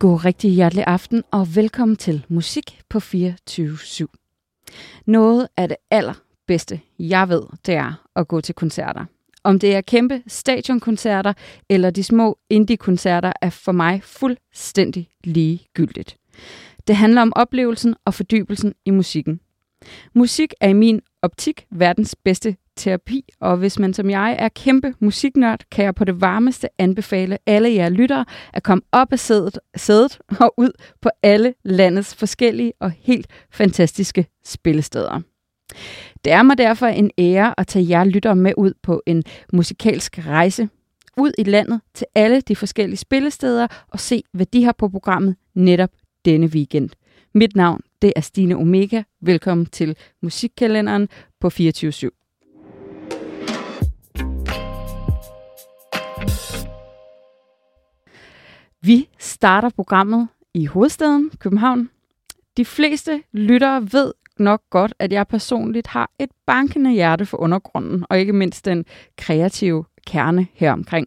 God rigtig hjertelig aften og velkommen til Musik på 24-7. Noget af det allerbedste, jeg ved, det er at gå til koncerter. Om det er kæmpe stadionkoncerter eller de små indie-koncerter, er for mig fuldstændig ligegyldigt. Det handler om oplevelsen og fordybelsen i musikken. Musik er i min optik verdens bedste terapi, og hvis man som jeg er kæmpe musiknørd, kan jeg på det varmeste anbefale alle jer lyttere at komme op af sædet, sædet og ud på alle landets forskellige og helt fantastiske spillesteder. Det er mig derfor en ære at tage jer lyttere med ud på en musikalsk rejse ud i landet til alle de forskellige spillesteder og se, hvad de har på programmet netop denne weekend. Mit navn det er Stine Omega. Velkommen til musikkalenderen på 24 Vi starter programmet i hovedstaden, København. De fleste lyttere ved nok godt, at jeg personligt har et bankende hjerte for undergrunden, og ikke mindst den kreative kerne heromkring.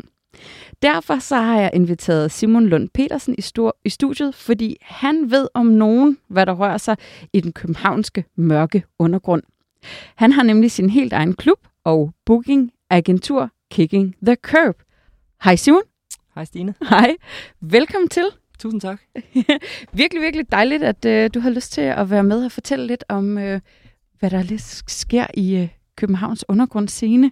Derfor så har jeg inviteret Simon Lund Petersen i, stor, i studiet, fordi han ved om nogen, hvad der rører sig i den københavnske mørke undergrund. Han har nemlig sin helt egen klub og booking-agentur Kicking the Curb. Hej Simon. Hej Stine. Hej. Velkommen til. Tusind tak. virkelig, virkelig dejligt, at øh, du har lyst til at være med og fortælle lidt om, øh, hvad der lidt sker i øh, Københavns undergrundscene.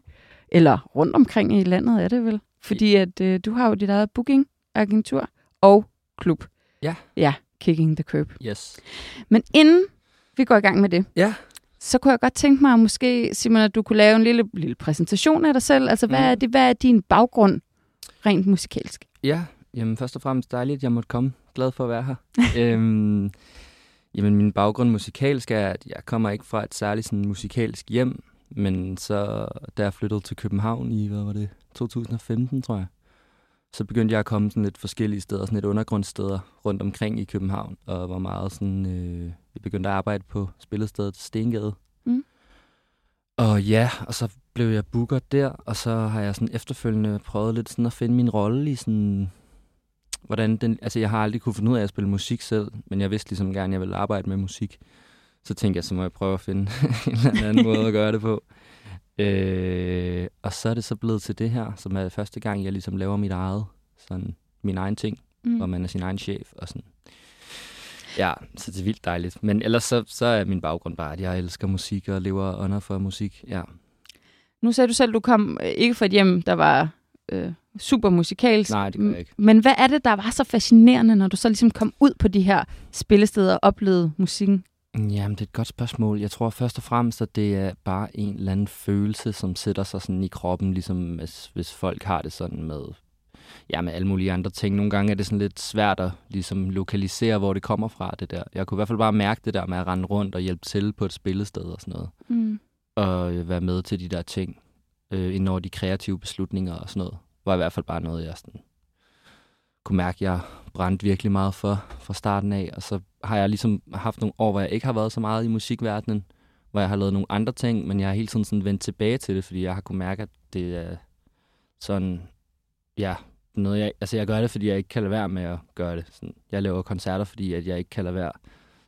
Eller rundt omkring i landet er det vel? Fordi at øh, du har jo dit eget booking-agentur og klub. Ja. Ja, Kicking the Curb. Yes. Men inden vi går i gang med det, Ja. så kunne jeg godt tænke mig, at måske, Simon, at du kunne lave en lille, lille præsentation af dig selv. Altså, hvad, Mm. er det, hvad er din baggrund rent musikalsk? Ja, jamen først og fremmest dejligt, at jeg måtte komme. Glad for at være her. øhm, jamen min baggrund musikalsk er, at jeg kommer ikke fra et særligt sådan, musikalsk hjem, men så da jeg flyttede til København i, hvad var det, 2015 tror jeg, så begyndte jeg at komme sådan lidt forskellige steder, sådan lidt undergrundssteder rundt omkring i København, og var meget sådan, øh, jeg begyndte at arbejde på spillestedet Stengade. Og ja, og så blev jeg booker der, og så har jeg sådan efterfølgende prøvet lidt sådan at finde min rolle i sådan, hvordan den, altså jeg har aldrig kunne finde ud af at spille musik selv, men jeg vidste ligesom gerne, at jeg ville arbejde med musik. Så tænkte jeg, så må jeg prøve at finde en eller anden måde at gøre det på. Øh, og så er det så blevet til det her, som er første gang, jeg ligesom laver mit eget, sådan min egen ting, mm. hvor man er sin egen chef og sådan. Ja, så det er vildt dejligt. Men ellers så, så er min baggrund bare, at jeg elsker musik og lever under for musik. Ja. Nu sagde du selv, at du kom øh, ikke fra et hjem, der var øh, super musikalsk. Nej, det gør jeg ikke. Men hvad er det, der var så fascinerende, når du så ligesom kom ud på de her spillesteder og oplevede musikken? Jamen, det er et godt spørgsmål. Jeg tror først og fremmest, at det er bare en eller anden følelse, som sætter sig sådan i kroppen, ligesom hvis, hvis folk har det sådan med, ja, med alle mulige andre ting. Nogle gange er det sådan lidt svært at ligesom lokalisere, hvor det kommer fra, det der. Jeg kunne i hvert fald bare mærke det der med at rende rundt og hjælpe til på et spillested og sådan noget. Mm. Og øh, være med til de der ting, øh, ind over de kreative beslutninger og sådan noget, var i hvert fald bare noget, jeg sådan kunne mærke, jeg brændte virkelig meget for fra starten af. Og så har jeg ligesom haft nogle år, hvor jeg ikke har været så meget i musikverdenen, hvor jeg har lavet nogle andre ting, men jeg har hele tiden sådan vendt tilbage til det, fordi jeg har kunne mærke, at det er sådan, ja, noget jeg, altså jeg gør det, fordi jeg ikke kan lade være med at gøre det. Sådan, jeg laver koncerter, fordi at jeg ikke kan lade være.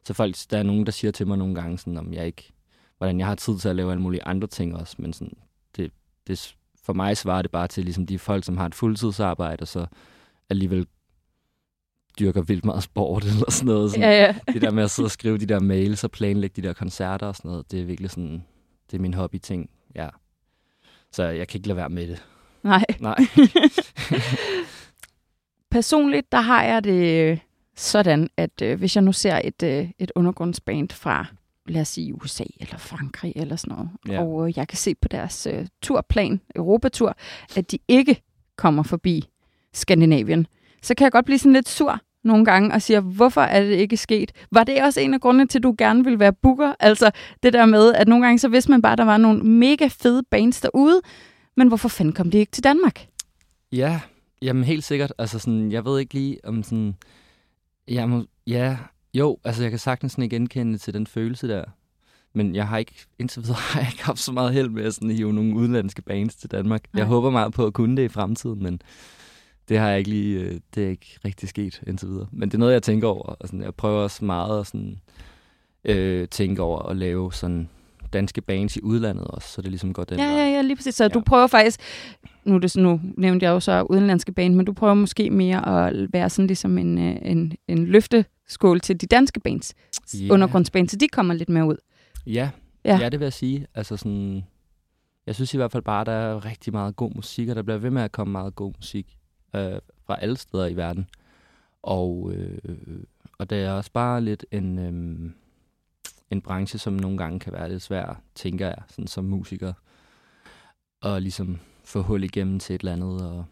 Så folk, der er nogen, der siger til mig nogle gange, sådan, om jeg ikke, hvordan jeg har tid til at lave alle mulige andre ting også, men sådan, det, det, for mig svarer det bare til ligesom de folk, som har et fuldtidsarbejde, og så alligevel dyrker vildt meget sport eller sådan noget. Sådan, Ja, ja. Det der med at sidde og skrive de der mails og planlægge de der koncerter og sådan noget, det er virkelig sådan, det er min hobby-ting, ja. Så jeg kan ikke lade være med det. Nej. Nej. Personligt, der har jeg det sådan, at øh, hvis jeg nu ser et, øh, et undergrundsband fra, lad os sige USA eller Frankrig eller sådan noget, Ja. og øh, jeg kan se på deres øh, turplan, Europatur, at de ikke kommer forbi Skandinavien, så kan jeg godt blive sådan lidt sur nogle gange og siger, hvorfor er det ikke sket? Var det også en af grundene til, at du gerne ville være booker? Altså det der med, at nogle gange så vidste man bare, at der var nogle mega fede bands derude, men hvorfor fanden kom de ikke til Danmark? Ja, jamen helt sikkert. Altså sådan, jeg ved ikke lige om sådan, jeg må, ja, jo, altså jeg kan sagtens sådan genkende til den følelse der. Men jeg har ikke, indtil videre har jeg ikke haft så meget held med at sådan hive nogle udenlandske bands til Danmark. Nej. Jeg håber meget på at kunne det i fremtiden, men det har jeg ikke lige, øh, det er ikke rigtig sket indtil videre. Men det er noget, jeg tænker over. Og sådan, jeg prøver også meget at sådan, øh, tænke over at lave sådan danske bands i udlandet også, så det ligesom går den Ja, ja, ja, lige præcis. Så ja. Du prøver faktisk, nu, det, nu nævnte jeg jo så udenlandske band, men du prøver måske mere at være sådan ligesom en, øh, en, en løfteskål til de danske bands, yeah. undergrundsbands, så de kommer lidt mere ud. Ja, Ja. ja. ja, det vil jeg sige. Altså sådan, jeg synes i hvert fald bare, at der er rigtig meget god musik, og der bliver ved med at komme meget god musik øh, fra alle steder i verden. Og, øh, og det er også bare lidt en, øh, en branche, som nogle gange kan være lidt svær, tænker jeg, sådan som musiker. Og ligesom få hul igennem til et eller andet, og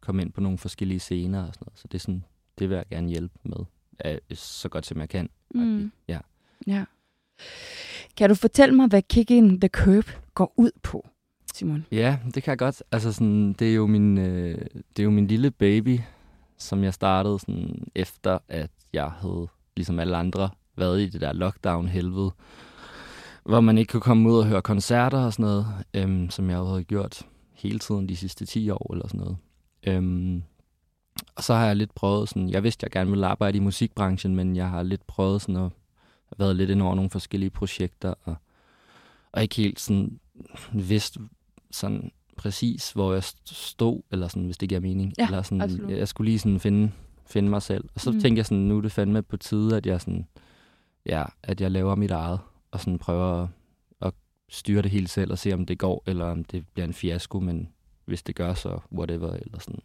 komme ind på nogle forskellige scener og sådan noget. Så det er sådan, det vil jeg gerne hjælpe med, øh, så godt som jeg kan. Mm. Ja. ja. Kan du fortælle mig, hvad Kicking the Curb går ud på, Simon? Ja, det kan jeg godt. Altså sådan, det er jo min, øh, det er jo min lille baby, som jeg startede sådan efter, at jeg havde, ligesom alle andre, været i det der lockdown-helvede, hvor man ikke kunne komme ud og høre koncerter og sådan noget, øhm, som jeg jo havde gjort hele tiden de sidste 10 år eller sådan noget. Øhm, og så har jeg lidt prøvet sådan, jeg vidste, jeg gerne ville arbejde i musikbranchen, men jeg har lidt prøvet sådan at været lidt ind over nogle forskellige projekter, og, og ikke helt sådan vidst sådan præcis, hvor jeg st- stod, eller sådan, hvis det giver mening. Ja, eller sådan, absolut. jeg, skulle lige sådan finde, finde mig selv. Og så Mm. tænkte jeg sådan, nu er det fandme på tide, at jeg sådan, ja, at jeg laver mit eget, og sådan prøver at, at styre det hele selv, og se om det går, eller om det bliver en fiasko, men hvis det gør, så whatever, eller sådan.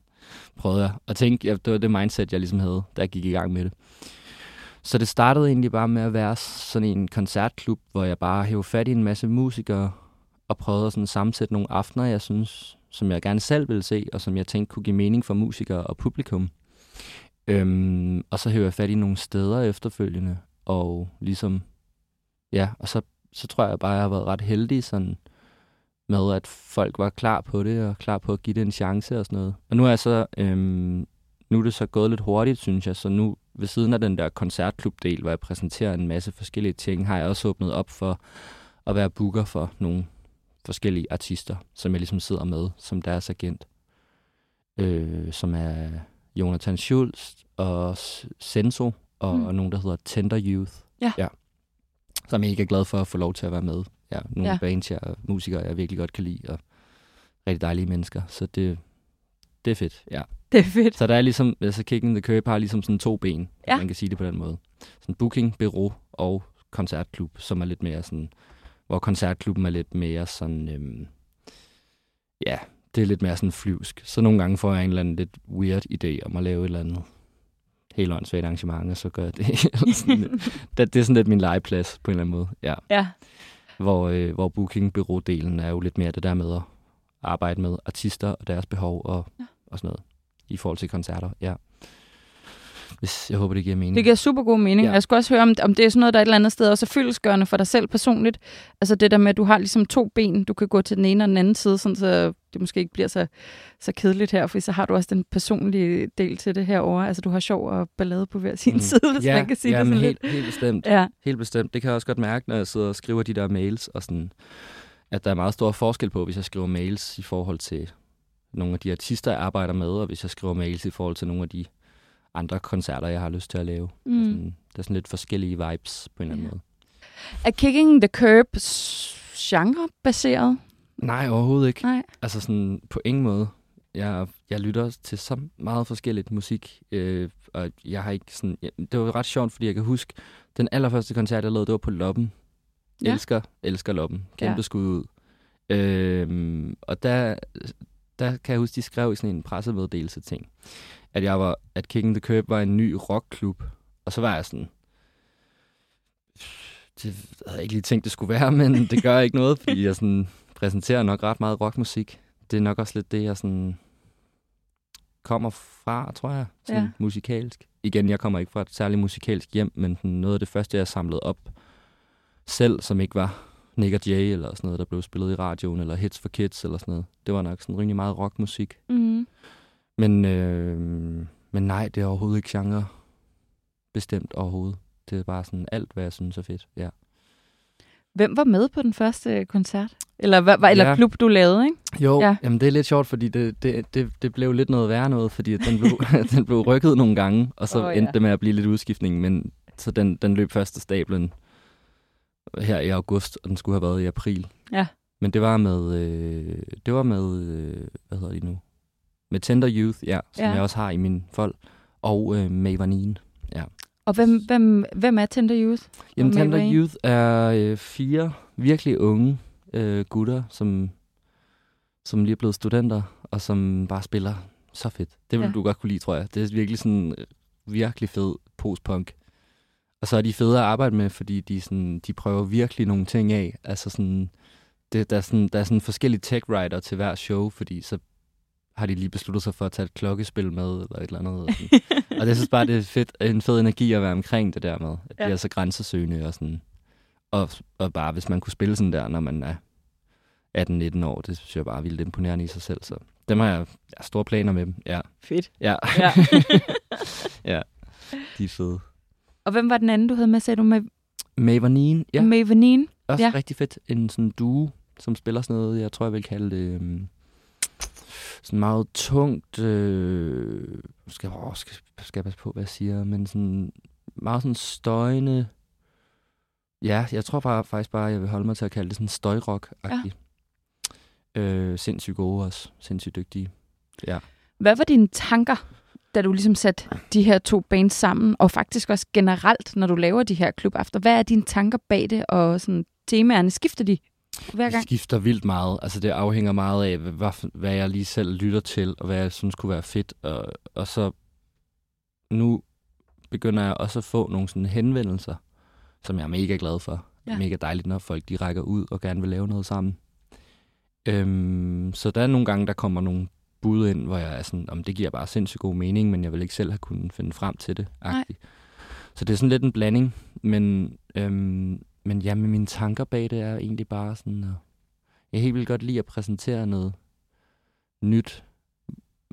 Prøvede jeg at tænke, ja, det var det mindset, jeg ligesom havde, da jeg gik i gang med det. Så det startede egentlig bare med at være sådan en koncertklub, hvor jeg bare hævde fat i en masse musikere, og prøvede at sådan sammensætte nogle aftener, jeg synes, som jeg gerne selv ville se, og som jeg tænkte kunne give mening for musikere og publikum. Øhm, og så hævde jeg fat i nogle steder efterfølgende, og ligesom, ja, og så, så tror jeg bare, jeg har været ret heldig sådan, med at folk var klar på det, og klar på at give det en chance og sådan noget. Og nu er jeg så, øhm, nu er det så gået lidt hurtigt, synes jeg, så nu ved siden af den der koncertklubdel, hvor jeg præsenterer en masse forskellige ting, har jeg også åbnet op for at være booker for nogle forskellige artister, som jeg ligesom sidder med som deres agent. Øh, som er Jonathan Schulz og Senso og, Mm. og nogen, der hedder Tender Youth. Ja. ja. Som jeg ikke er glad for at få lov til at være med. Ja, nogle Ja. bands, jeg, musikere, jeg virkelig godt kan lide, og rigtig dejlige mennesker. Så det, det er fedt, ja. Det er fedt. Så der er ligesom, altså Kicking the Curb har ligesom sådan to ben, ja. man kan sige det på den måde. Sådan booking, bureau og koncertklub, som er lidt mere sådan, hvor koncertklubben er lidt mere sådan, øhm, ja, det er lidt mere sådan flyvsk. Så nogle gange får jeg en eller anden lidt weird idé om at lave et eller andet helt åndssvagt arrangement, og så gør jeg det. Det, det er sådan lidt min legeplads på en eller anden måde, ja. Ja. Hvor, øh, hvor booking bureau delen er jo lidt mere det der med at arbejde med artister og deres behov og, ja. og sådan noget i forhold til koncerter, ja. Hvis, jeg håber, det giver mening. Det giver super god mening. Ja. Jeg skulle også høre, om, om det er sådan noget, der er et eller andet sted også er fyldesgørende for dig selv personligt. Altså det der med, at du har ligesom to ben, du kan gå til den ene og den anden side, sådan så det måske ikke bliver så, så kedeligt her, for så har du også den personlige del til det herovre. Altså du har sjov og ballade på hver sin mm. Side, hvis ja, man kan sige ja, det sådan helt, lidt. helt bestemt. Ja, Helt bestemt. Det kan jeg også godt mærke, når jeg sidder og skriver de der mails, og sådan, at der er meget stor forskel på, hvis jeg skriver mails i forhold til nogle af de artister, jeg arbejder med, og hvis jeg skriver mails i forhold til nogle af de andre koncerter, jeg har lyst til at lave. mm. Sådan, der er sådan lidt forskellige vibes på en eller anden Ja. måde. Er Kicking the Curb genre-baseret? Nej, overhovedet ikke. Nej. Altså sådan på ingen måde. Jeg, jeg lytter til så meget forskelligt musik, øh, og jeg har ikke sådan... Ja, det var ret sjovt, fordi jeg kan huske, den allerførste koncert, jeg lavede, det var på Loppen. Ja. Elsker, elsker Loppen. Kæmpe Ja. skud ud. Øhm, og der, der kan jeg huske, de skrev i sådan en pressemeddelelse ting, at jeg var, at Kicking the Curb var en ny rockklub. Og så var jeg sådan, det havde jeg ikke lige tænkt, det skulle være, men det gør ikke noget, fordi jeg sådan præsenterer nok ret meget rockmusik. Det er nok også lidt det, jeg sådan kommer fra, tror jeg, sådan Ja. musikalsk. Igen, jeg kommer ikke fra et særligt musikalsk hjem, men noget af det første, jeg samlede op selv, som ikke var Nick og Jay eller sådan noget, der blev spillet i radioen, eller Hits for Kids eller sådan noget. Det var nok sådan rimelig meget rockmusik. Mm. Men, øh, men nej, det er overhovedet ikke genre bestemt overhovedet. Det er bare sådan alt, hvad jeg synes er fedt. Ja. Hvem var med på den første koncert? Eller, hvad- eller Ja. klub, du lavede, ikke? Jo, Ja. ja. jamen det er lidt sjovt, fordi det, det, det, det blev lidt noget værre noget, fordi den blev, den blev rykket nogle gange, og så oh, ja. endte det med at blive lidt udskiftning, men så den, den løb først af stablen her i august, og den skulle have været i april. Ja. Men det var med, øh, det var med, øh, hvad hedder de nu? Med Tender Youth, ja, som Ja. ja. jeg også har i min folk, og øh, Mavanine. Og hvem, hvem, hvem er Tender Youth? Jamen, Tender Mavanine? Youth er øh, fire virkelig unge øh, gutter, som, som lige er blevet studenter, og som bare spiller så fedt. Det vil Ja. ja. du godt kunne lide, tror jeg. Det er virkelig sådan øh, virkelig fed postpunk. Og så er de fede at arbejde med, fordi de, sådan, de prøver virkelig nogle ting af. Altså sådan, det, der, er sådan, der er sådan forskellige tech writer til hver show, fordi så har de lige besluttet sig for at tage et klokkespil med, eller et eller andet. Og, sådan. og det synes bare, det er fedt, en fed energi at være omkring det der med. At Ja. de er så grænsesøgende og sådan. Og, og bare, hvis man kunne spille sådan der, når man er 18-19 år, det synes jeg bare er vildt imponerende i sig selv. Så dem har jeg, jeg har store planer med. Ja, Fedt. ja, Ja. ja. De er fede. og hvem var den anden, du havde med, sagde du, med Mavanine, ja. Mavanine? Også Ja. rigtig fedt. En sådan duo, som spiller sådan noget, jeg tror, jeg vil kalde det øhm, sådan meget tungt, øh, skal, åh, skal, skal jeg passe på, hvad jeg siger, men sådan meget sådan støjende, ja, jeg tror bare, faktisk bare, jeg vil holde mig til at kalde det sådan støjrock-agtigt. Ja. Øh, sindssygt gode også, sindssygt dygtige. Ja. Hvad var dine tanker, da du ligesom satte de her to bands sammen, og faktisk også generelt, når du laver de her klubafter? Hvad er dine tanker bag det, og sådan temaerne? Skifter de hver Det gang? skifter vildt meget. Altså det afhænger meget af, hvad, hvad, jeg lige selv lytter til, og hvad jeg synes kunne være fedt. Og, og så nu begynder jeg også at få nogle sådan henvendelser, som jeg er mega glad for. Ja. Mega dejligt, når folk de rækker ud og gerne vil lave noget sammen. Øhm, så der er nogle gange, der kommer nogle bud ind, hvor jeg er sådan, om det giver bare sindssygt god mening, men jeg vil ikke selv have kunnet finde frem til det. -agtigt. Så det er sådan lidt en blanding, men, øhm, men ja, med mine tanker bag det er egentlig bare sådan, at jeg helt vildt godt lide at præsentere noget nyt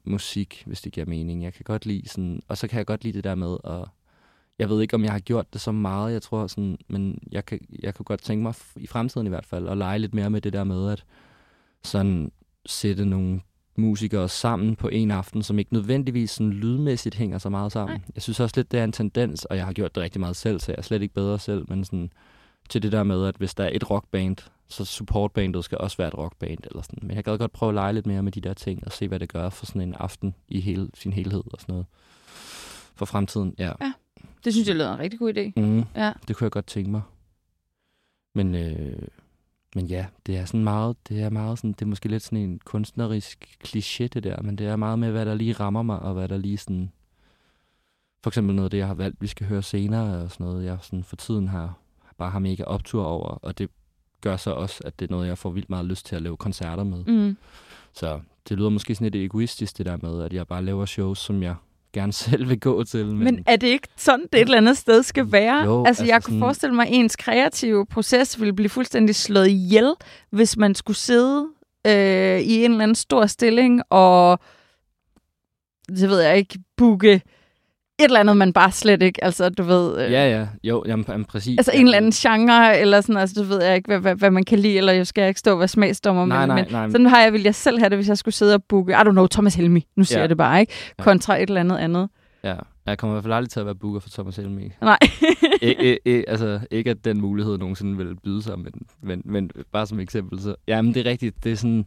musik, hvis det giver mening. Jeg kan godt lide sådan, og så kan jeg godt lide det der med at, jeg ved ikke, om jeg har gjort det så meget, jeg tror sådan, men jeg kan, jeg kan godt tænke mig i fremtiden i hvert fald, at lege lidt mere med det der med, at sådan sætte nogle musikere sammen på en aften, som ikke nødvendigvis sådan lydmæssigt hænger så meget sammen. Nej. Jeg synes også lidt, det er en tendens, og jeg har gjort det rigtig meget selv, så jeg er slet ikke bedre selv, men sådan til det der med, at hvis der er et rockband, så supportbandet skal også være et rockband eller sådan. Men jeg gad godt prøve at lege lidt mere med de der ting, og se, hvad det gør for sådan en aften i hele, sin helhed og sådan noget. For fremtiden, ja. Det synes jeg lyder en rigtig god idé. Mm, Ja. det kunne jeg godt tænke mig. Men, øh, men ja, det er sådan meget, det er meget sådan, det er måske lidt sådan en kunstnerisk kliché det der, men det er meget med, hvad der lige rammer mig, og hvad der lige sådan, for eksempel noget af det, jeg har valgt, vi skal høre senere, og sådan noget, jeg sådan for tiden har, bare har mega optur over, og det gør så også, at det er noget, jeg får vildt meget lyst til at lave koncerter med. Mm. Så det lyder måske sådan lidt egoistisk, det der med, at jeg bare laver shows, som jeg gerne selv vil gå til. Men, Men er det ikke sådan, det et eller andet sted skal være? Jo, altså, jeg altså kunne sådan- forestille mig, at ens kreative proces ville blive fuldstændig slået ihjel, hvis man skulle sidde øh, i en eller anden stor stilling og, det ved jeg ikke, booke et eller andet, man bare slet ikke, altså du ved... Øh, Ja, ja, jo, jamen, jamen præcis. Altså en eller anden genre, eller sådan, altså du ved jeg ikke, hvad, hvad, hvad man kan lide, eller jeg skal ikke stå og være smagsdommer, Nej, men, nej, men nej. sådan har jeg, vil jeg selv have det, hvis jeg skulle sidde og booke, I don't know, Thomas Helmi, nu siger Ja. jeg det bare, ikke? Ja. Kontra et eller andet andet. Ja, jeg kommer i hvert fald aldrig til at være booker for Thomas Helmi. Nej. I, I, I, altså, ikke at den mulighed nogensinde vil byde sig, men, men, men bare som eksempel. Så, ja, men det er rigtigt. Det er sådan...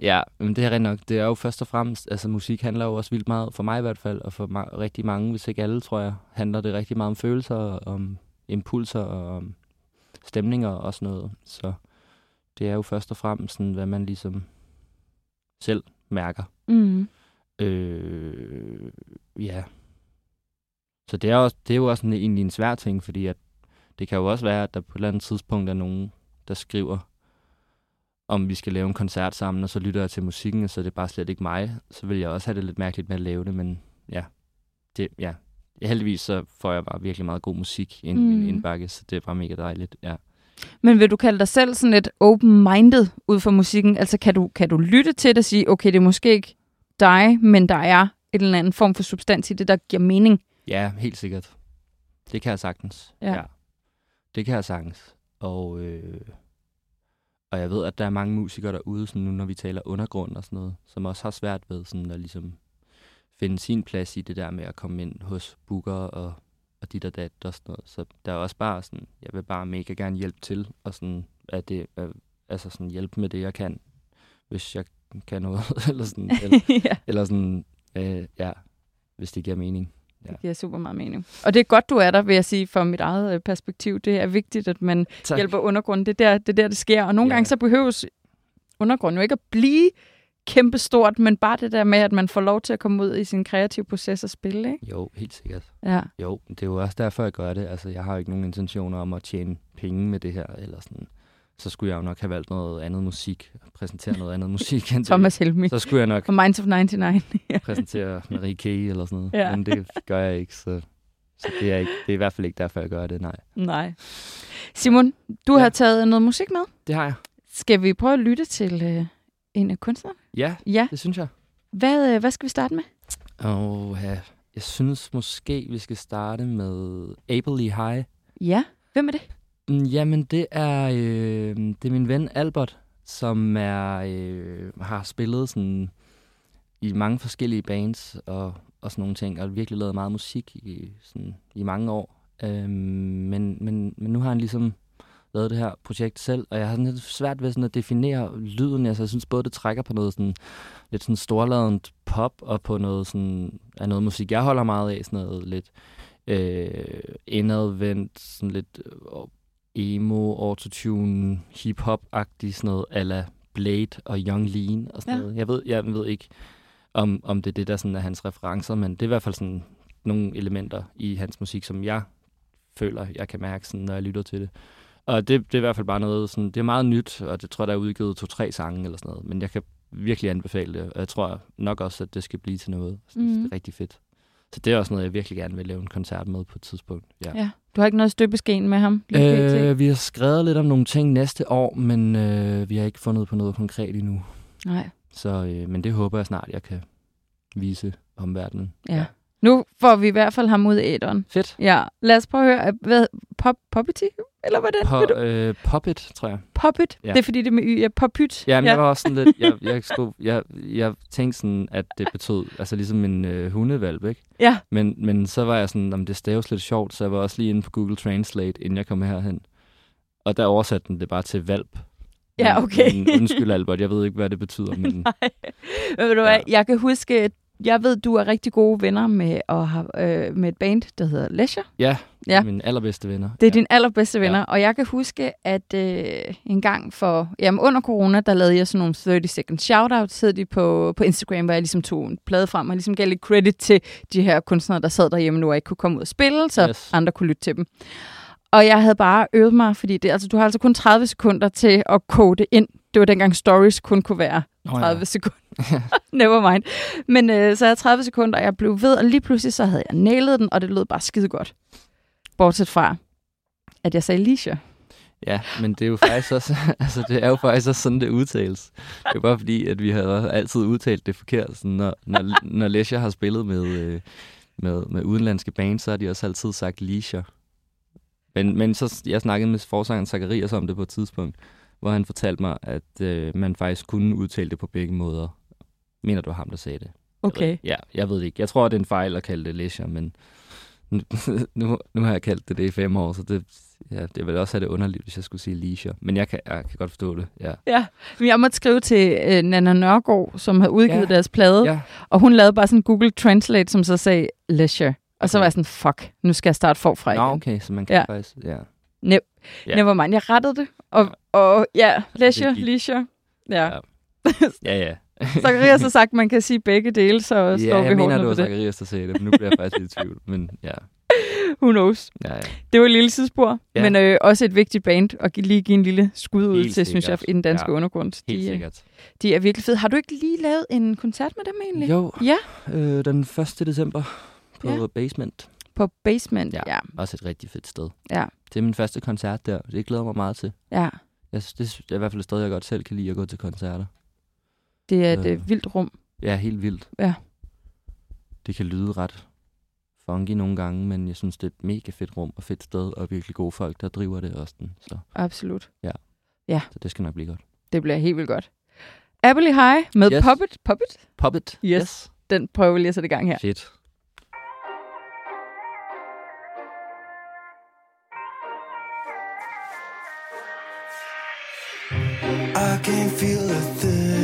Ja, men det er rigtigt nok. Det er jo først og fremmest... Altså, musik handler jo også vildt meget, for mig i hvert fald, og for ma- rigtig mange, hvis ikke alle, tror jeg, handler det rigtig meget om følelser, og om impulser og om stemninger og sådan noget. Så det er jo først og fremmest sådan, hvad man ligesom selv mærker. Mm. Øh, ja. Så det er, også, det er jo også en, egentlig en svær ting, fordi at det kan jo også være, at der på et eller andet tidspunkt er nogen, der skriver, om vi skal lave en koncert sammen, og så lytter jeg til musikken, og så er det bare slet ikke mig. Så vil jeg også have det lidt mærkeligt med at lave det, men ja, det, ja. heldigvis så får jeg bare virkelig meget god musik ind i Mm. min indbakke, så det er bare mega dejligt, ja. Men vil du kalde dig selv sådan lidt open-minded ud for musikken? Altså kan du, kan du lytte til det og sige, okay, det er måske ikke dig, men der er en eller anden form for substans i det, der giver mening? Ja, helt sikkert. Det kan jeg sagtens. Ja. Det kan jeg sagtens. Og, øh, og jeg ved, at der er mange musikere derude, sådan nu når vi taler undergrund og sådan noget, som også har svært ved sådan at ligesom finde sin plads i det der med at komme ind hos booker og, og dit og dat og sådan noget. Så der er også bare sådan, jeg vil bare mega gerne hjælpe til, og sådan, at det, altså sådan hjælpe med det, jeg kan, hvis jeg kan noget, eller sådan, eller, ja, eller sådan, øh, ja, hvis det giver mening. Det giver super meget mening. Og det er godt, du er der, vil jeg sige, fra mit eget øh, perspektiv. Det er vigtigt, at man Tak. hjælper undergrunden. Det er der, det, er der, det sker. Og nogle Ja. gange så behøves undergrunden jo ikke at blive kæmpestort, men bare det der med, at man får lov til at komme ud i sin kreative proces og spille, ikke? Jo, helt sikkert. Ja. Jo, det er jo også derfor, jeg gør det. Altså, jeg har jo ikke nogen intentioner om at tjene penge med det her, eller sådan. Så skulle jeg jo nok have valgt noget andet musik, præsentere noget andet musik. end. Thomas Helmi. Så skulle jeg nok For Minds of 99. ja. præsentere Marie K. eller sådan noget. Ja. Men det gør jeg ikke, så, så det, er ikke, det er i hvert fald ikke derfor, jeg gør det, nej. Nej. Simon, du Ja. har taget noget musik med. Det har jeg. Skal vi prøve at lytte til øh, en af kunstnerne? Ja, Ja. det synes jeg. Hvad, øh, hvad skal vi starte med? Og ja, jeg synes måske, vi skal starte med Able High. Ja. Hvem er det? Mm, jamen, det er, øh, det er min ven Albert, som er, øh, har spillet sådan i mange forskellige bands og, og sådan nogle ting, og virkelig lavet meget musik i, sådan, i mange år. Øh, men, men, men nu har han ligesom lavet det her projekt selv, og jeg har sådan lidt svært ved sådan at definere lyden. Altså, jeg synes både, det trækker på noget sådan, lidt sådan storladent pop, og på noget sådan, af noget musik, jeg holder meget af, sådan noget lidt øh, indadvendt, sådan lidt øh, emo, autotune, hip-hop-agtig, sådan noget, ala Blade og Young Lean og sådan Ja. noget. Jeg ved, jeg ved ikke, om, om det er det, der sådan er hans referencer, men det er i hvert fald sådan nogle elementer i hans musik, som jeg føler, jeg kan mærke, sådan, når jeg lytter til det. Og det, det er i hvert fald bare noget, sådan, det er meget nyt, og det tror jeg, der er udgivet to-tre sange eller sådan noget, men jeg kan virkelig anbefale det, og jeg tror nok også, at det skal blive til noget. Synes, Mhm. det er rigtig fedt. Så det er også noget, jeg virkelig gerne vil lave en koncert med på et tidspunkt. Ja. Ja. Du har ikke noget støbeskeen med ham? lige? Øh, vi har skrevet lidt om nogle ting næste år, men øh, vi har ikke fundet på noget konkret endnu. Nej. Så, øh, men det håber jeg snart, jeg kan vise omverdenen. Ja. Nu får vi i hvert fald ham ud af æderen. Fedt. Ja. Lad os prøve at høre. Hvad, pop, Poppity? Eller hvordan? Po, du? øh, Puppet, tror jeg. Poppet? Ja. Det er fordi, det er med y. Ja, Poppyt. Ja, men ja. jeg var også sådan lidt, jeg, jeg, skulle, jeg, jeg tænkte sådan, at det betød, altså ligesom en øh, hundevalp, ikke? Ja. Men, men så var jeg sådan, om det staves lidt sjovt, så jeg var også lige inde på Google Translate, inden jeg kom herhen. Og der oversatte den det bare til valp. Ja, okay. Men, undskyld, Albert, jeg ved ikke, hvad det betyder, men Nej. Men ved du hvad, jeg kan huske, jeg ved, du er rigtig gode venner med, at have, øh, med et band, der hedder Leisure. ja, Ja. mine allerbedste venner. Det er ja. dine allerbedste venner. Ja. Og jeg kan huske, at øh, en gang for, jamen under corona, der lavede jeg sådan nogle 30 second shoutouts, hed de på, på Instagram, hvor jeg ligesom tog en plade frem og ligesom gav lidt credit til de her kunstnere, der sad derhjemme nu og ikke kunne komme ud og spille, så. Yes. andre kunne lytte til dem. Og jeg havde bare øvet mig, fordi det, altså, du har altså kun 30 sekunder til at kode ind. Det var dengang stories kun kunne være Nå 30 ja. sekunder. Never mind. Men øh, så jeg 30 sekunder, og jeg blev ved, og lige pludselig så havde jeg nailet den, og det lød bare skide godt. Bortset fra, at jeg sagde Leisure. Ja, men det er jo faktisk også, altså det er jo faktisk også sådan, det udtales. Det er bare fordi, at vi har altid udtalt det forkert. Sådan, når, når, når Leisure har spillet med, øh, med, med udenlandske bands, så har de også altid sagt Leisure. Men, men så, jeg snakkede med forsangeren Zacharias om det på et tidspunkt, hvor han fortalte mig, at øh, man faktisk kunne udtale det på begge måder. Mener, var ham, der sagde det. Okay. ved, ja, jeg ved det ikke. Jeg tror, det er en fejl at kalde det Leisure, men nu, nu, nu har jeg kaldt det det i fem år, så det, ja, det ville også have det underligt, hvis jeg skulle sige Leisure. Men jeg kan, jeg kan godt forstå det, ja. Ja, men jeg måtte skrive til øh, Nana Nørgaard, som har udgivet Ja. deres plade, Ja, og hun lavede bare sådan Google Translate, som så sagde Leisure. Og så var jeg sådan, fuck, nu skal jeg starte forfra Nå, igen. okay, så man kan ja. faktisk, ja. Ne- Ja. Never mind, jeg rettede det. Og, og ja, Leisure. Leisure. Ja. Ja. Ja, ja. Zacharias har sagt, at man kan sige begge dele, så ja, slår vi jeg mener, det var. Zacharias, der sagde det, men nu bliver jeg faktisk lidt i tvivl. Men ja, Who knows? ja, ja. Det var et lille sidespor, Ja. men øh, også et vigtigt band, og gi- lige give en lille skud ud Helt til, synes jeg, i den danske Ja. undergrund. helt De, øh, sikkert. de er virkelig fede. Har du ikke lige lavet en koncert med dem egentlig? Jo, Ja. øh, den 1. december på Ja. Basement. På Basement, ja. Ja. Også et rigtig fedt sted. Ja. Det er min første koncert der. Det glæder mig meget til. ja. Jeg det er i hvert fald et sted, jeg godt selv kan lide at gå til koncerter. Det er et Øh. øh, vildt rum. Ja, helt vildt. Ja. Det kan lyde ret funky nogle gange, men jeg synes, det er et mega fedt rum og fedt sted, og virkelig gode folk, der driver det også. Den. Så Absolut. Ja. Ja. Så det skal nok blive godt. Det bliver helt vildt godt. Apple High med Yes. Puppet. Puppet? Puppet. Yes. Den prøver vi lige at sætte i gang her. Fedt. I can't feel a thing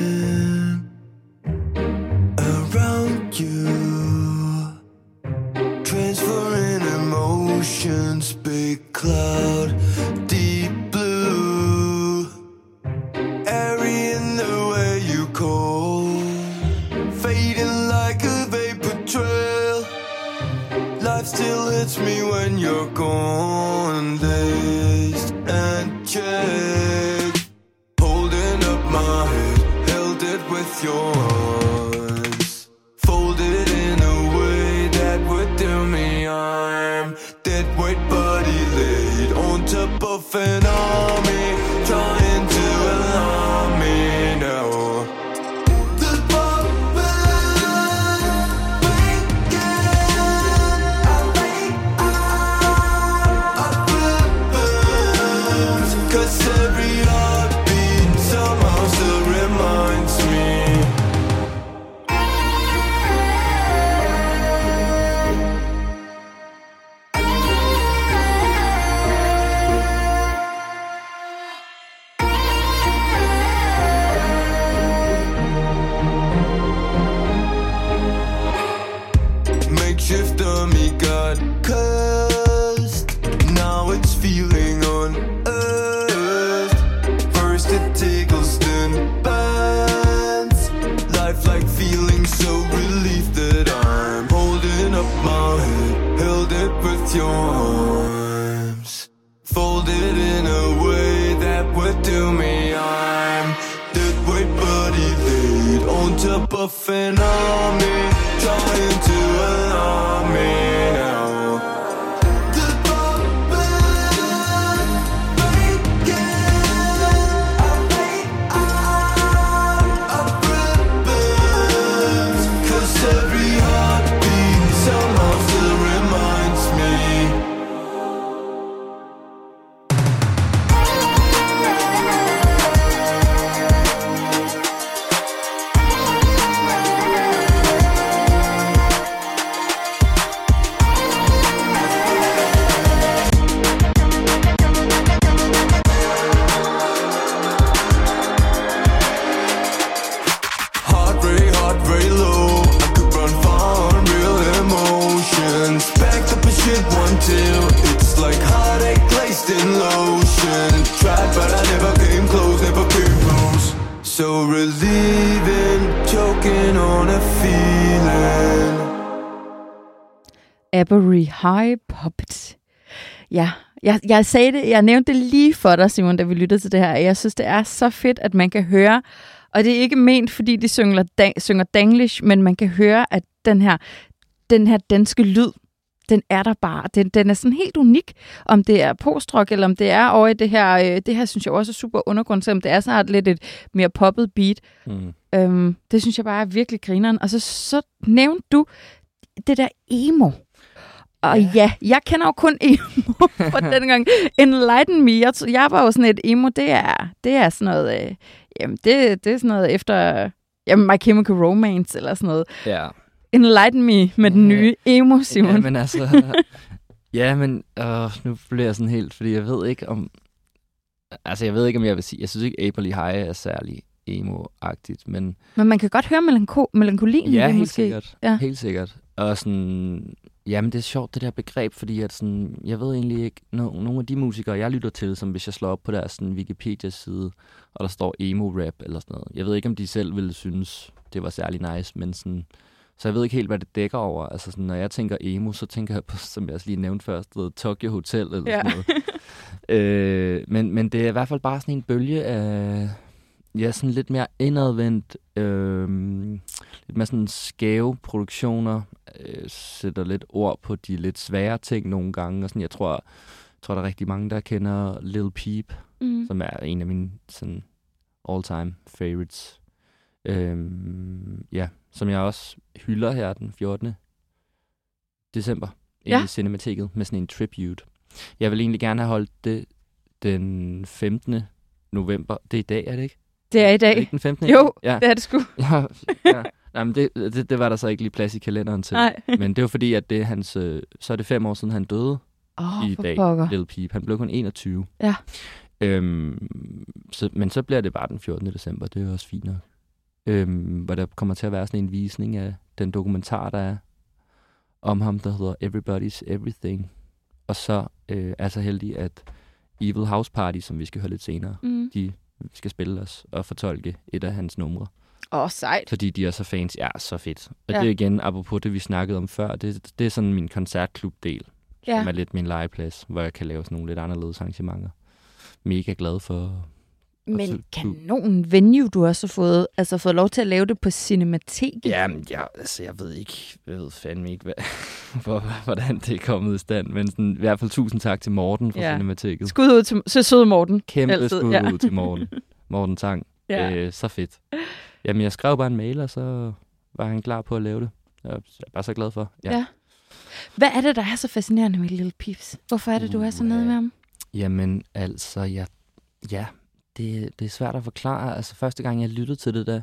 up my head, held it with your arms. Folded in a way that would do me harm. Dead weight body laid on top of an army, High Puppet. Ja, jeg, jeg sagde det, jeg nævnte det lige for dig, Simon, da vi lyttede til det her. Jeg synes, det er så fedt, at man kan høre, og det er ikke ment, fordi de synger, da, synger danglish, men man kan høre, at den her, den her danske lyd, den er der bare. Den, den er sådan helt unik, om det er postrock, eller om det er over i det her, øh, det her synes jeg også er super undergrund, selvom det er snart lidt et mere poppet beat. Mm. Øhm, det synes jeg bare er virkelig grineren. Og så, så nævnte du det der emo. Og ja. ja, jeg kender jo kun emo fra den gang. Enlighten Me. Jeg, jeg var jo sådan et emo, det er, det er sådan noget, øh, jamen det, det er sådan noget efter, jamen My Chemical Romance eller sådan noget. Ja. Enlighten Me med den nye emo, Simon. Ja, men altså... ja, men øh, nu bliver jeg sådan helt, fordi jeg ved ikke om... Altså, jeg ved ikke, om jeg vil sige... Jeg synes ikke, April High er særlig emo-agtigt, men men man kan godt høre melanko- melankolien i ja, det helt måske. sikkert. Ja. Helt sikkert. Og sådan... Jamen, det er sjovt, det der begreb, fordi at sådan, jeg ved egentlig ikke, no, nogle af de musikere, jeg lytter til, som hvis jeg slår op på deres sådan, Wikipedia-side, og der står emo-rap eller sådan noget. Jeg ved ikke, om de selv ville synes, det var særlig nice, men sådan, så jeg ved ikke helt, hvad det dækker over. Altså sådan, når jeg tænker emo, så tænker jeg på, som jeg også lige nævnte først, ved, Tokyo Hotel eller Ja. sådan noget. øh, men, men det er i hvert fald bare sådan en bølge af, ja, sådan lidt mere indadvendt, øh, lidt mere sådan skæve produktioner, øh, sætter lidt ord på de lidt svære ting nogle gange, og sådan, jeg tror, jeg tror, der er rigtig mange, der kender Lil Peep, Mm. som er en af mine sådan all-time favorites. Øhm, ja, som jeg også hylder her den 14. december Ja. i Cinemateket med sådan en tribute. Jeg vil egentlig gerne have holdt det den 15. november. Det er i dag, er det ikke? Det er i Er det dag. ikke den 15. Jo, ja. det er det sgu. ja, ja. Nej, men det, det, det, var der så ikke lige plads i kalenderen til. Nej. Men det var fordi, at det er hans, øh, så er det fem år siden, han døde Åh, i dag, pokker. Lille Peep. Han blev kun 21. Ja. Øhm, så, men så bliver det bare den 14. december, det er jo også fint nok. Øhm, hvor der kommer til at være sådan en visning af den dokumentar, der er om ham, der hedder Everybody's Everything. Og så øh, er så heldig, at Evil House Party, som vi skal høre lidt senere, Mm. de skal spille os og fortolke et af hans numre. Åh, sejt. Fordi de er så fans. Ja, så fedt. Og Ja. det er igen, apropos det, vi snakkede om før, det, det er sådan min koncertklub-del, Ja. som er lidt min legeplads, hvor jeg kan lave sådan nogle lidt anderledes arrangementer. Mega glad for... Men kanon venue, du også har fået, altså fået lov til at lave det på Cinemateket. Jamen, jeg, altså, jeg ved ikke, jeg ved fandme ikke, hvad, hvor, hvordan det er kommet i stand, men sådan, i hvert fald tusind tak til Morten fra ja. Cinemateket. Skud ud til så søde Morten. Kæmpe altid, skud ja. ud til Morten. Morten Tang. Ja. Øh, så fedt. Jamen, jeg skrev bare en mail, og så var han klar på at lave det. Jeg er bare så glad for. Ja. Hvad er det, der er så fascinerende med Lille Pips? Hvorfor er det, du er så nede ja. med ham? Jamen, altså, ja, ja det, det er svært at forklare. Altså, første gang jeg lyttede til det, der,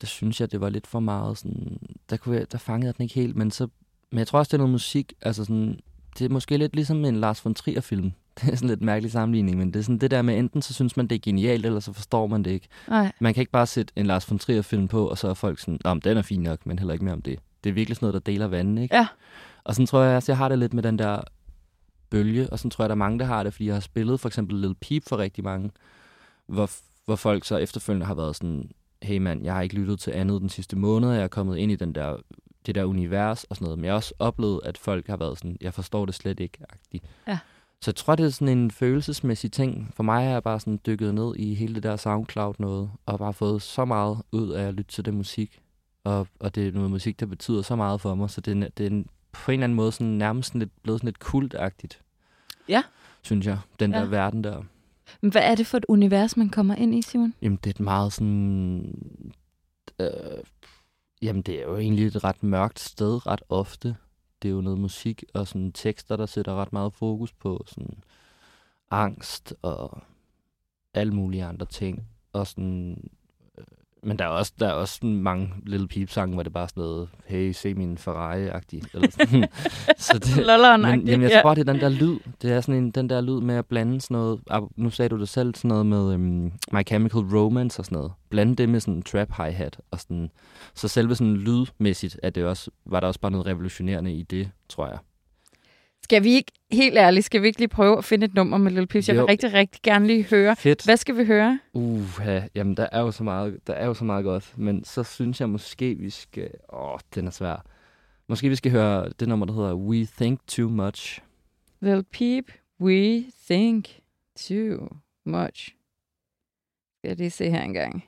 der synes jeg, det var lidt for meget sådan... Der, kunne jeg, der fangede jeg den ikke helt, men så... Men jeg tror også, det er noget musik. Altså sådan, det er måske lidt ligesom en Lars von Trier-film. Det er sådan lidt mærkelig sammenligning, men det er sådan det der med, enten så synes man, det er genialt, eller så forstår man det ikke. Nej. Man kan ikke bare sætte en Lars von Trier-film på, og så er folk sådan, om den er fin nok, men heller ikke mere om det. Det er virkelig sådan noget, der deler vandene, ikke? Ja. Og sådan tror jeg også, jeg har det lidt med den der bølge, og sådan tror jeg, der er mange, der har det, fordi jeg har spillet for eksempel Lil Peep for rigtig mange, hvor, hvor folk så efterfølgende har været sådan, hey mand, jeg har ikke lyttet til andet den sidste måned, jeg er kommet ind i den der, det der univers og sådan noget, men jeg har også oplevet, at folk har været sådan, jeg forstår det slet ikke, agtigt. Ja. Så jeg tror, det er sådan en følelsesmæssig ting. For mig er jeg bare sådan dykket ned i hele det der SoundCloud noget, og bare fået så meget ud af at lytte til det musik. Og, og det er noget musik, der betyder så meget for mig, så det er, det er på en eller anden måde sådan, nærmest sådan lidt, blevet sådan lidt kultagtigt. Ja. Synes jeg, den Ja. der verden der. Men hvad er det for et univers, man kommer ind i, Simon? Jamen, det er et meget sådan... Øh, jamen, det er jo egentlig et ret mørkt sted ret ofte. Det er jo noget musik og sådan tekster, der sætter ret meget fokus på sådan angst og alle mulige andre ting. Og sådan, men der er også, der er også mange Little Peep sange, hvor det bare er sådan noget, hey, se min Ferrari-agtig. Eller sådan. Så det, men jamen, jeg tror, det er den der lyd. Det er sådan en, den der lyd med at blande sådan noget. ah, Nu sagde du det selv, sådan noget med um, My Chemical Romance og sådan noget. Blande det med sådan en trap hi-hat. Og sådan. Så selve sådan lydmæssigt er det også, var der også bare noget revolutionerende i det, tror jeg. Skal vi ikke, helt ærligt, skal vi ikke lige prøve at finde et nummer med Lille Pips? Jeg vil Jo. rigtig, rigtig gerne lige høre. Fedt. Hvad skal vi høre? Uh, ja, jamen der er jo så meget, der er jo så meget godt. Men så synes jeg måske, vi skal... Åh, den er svær. Måske vi skal høre det nummer, der hedder We Think Too Much. Lil Peep, we think too much. Skal jeg lige se her engang.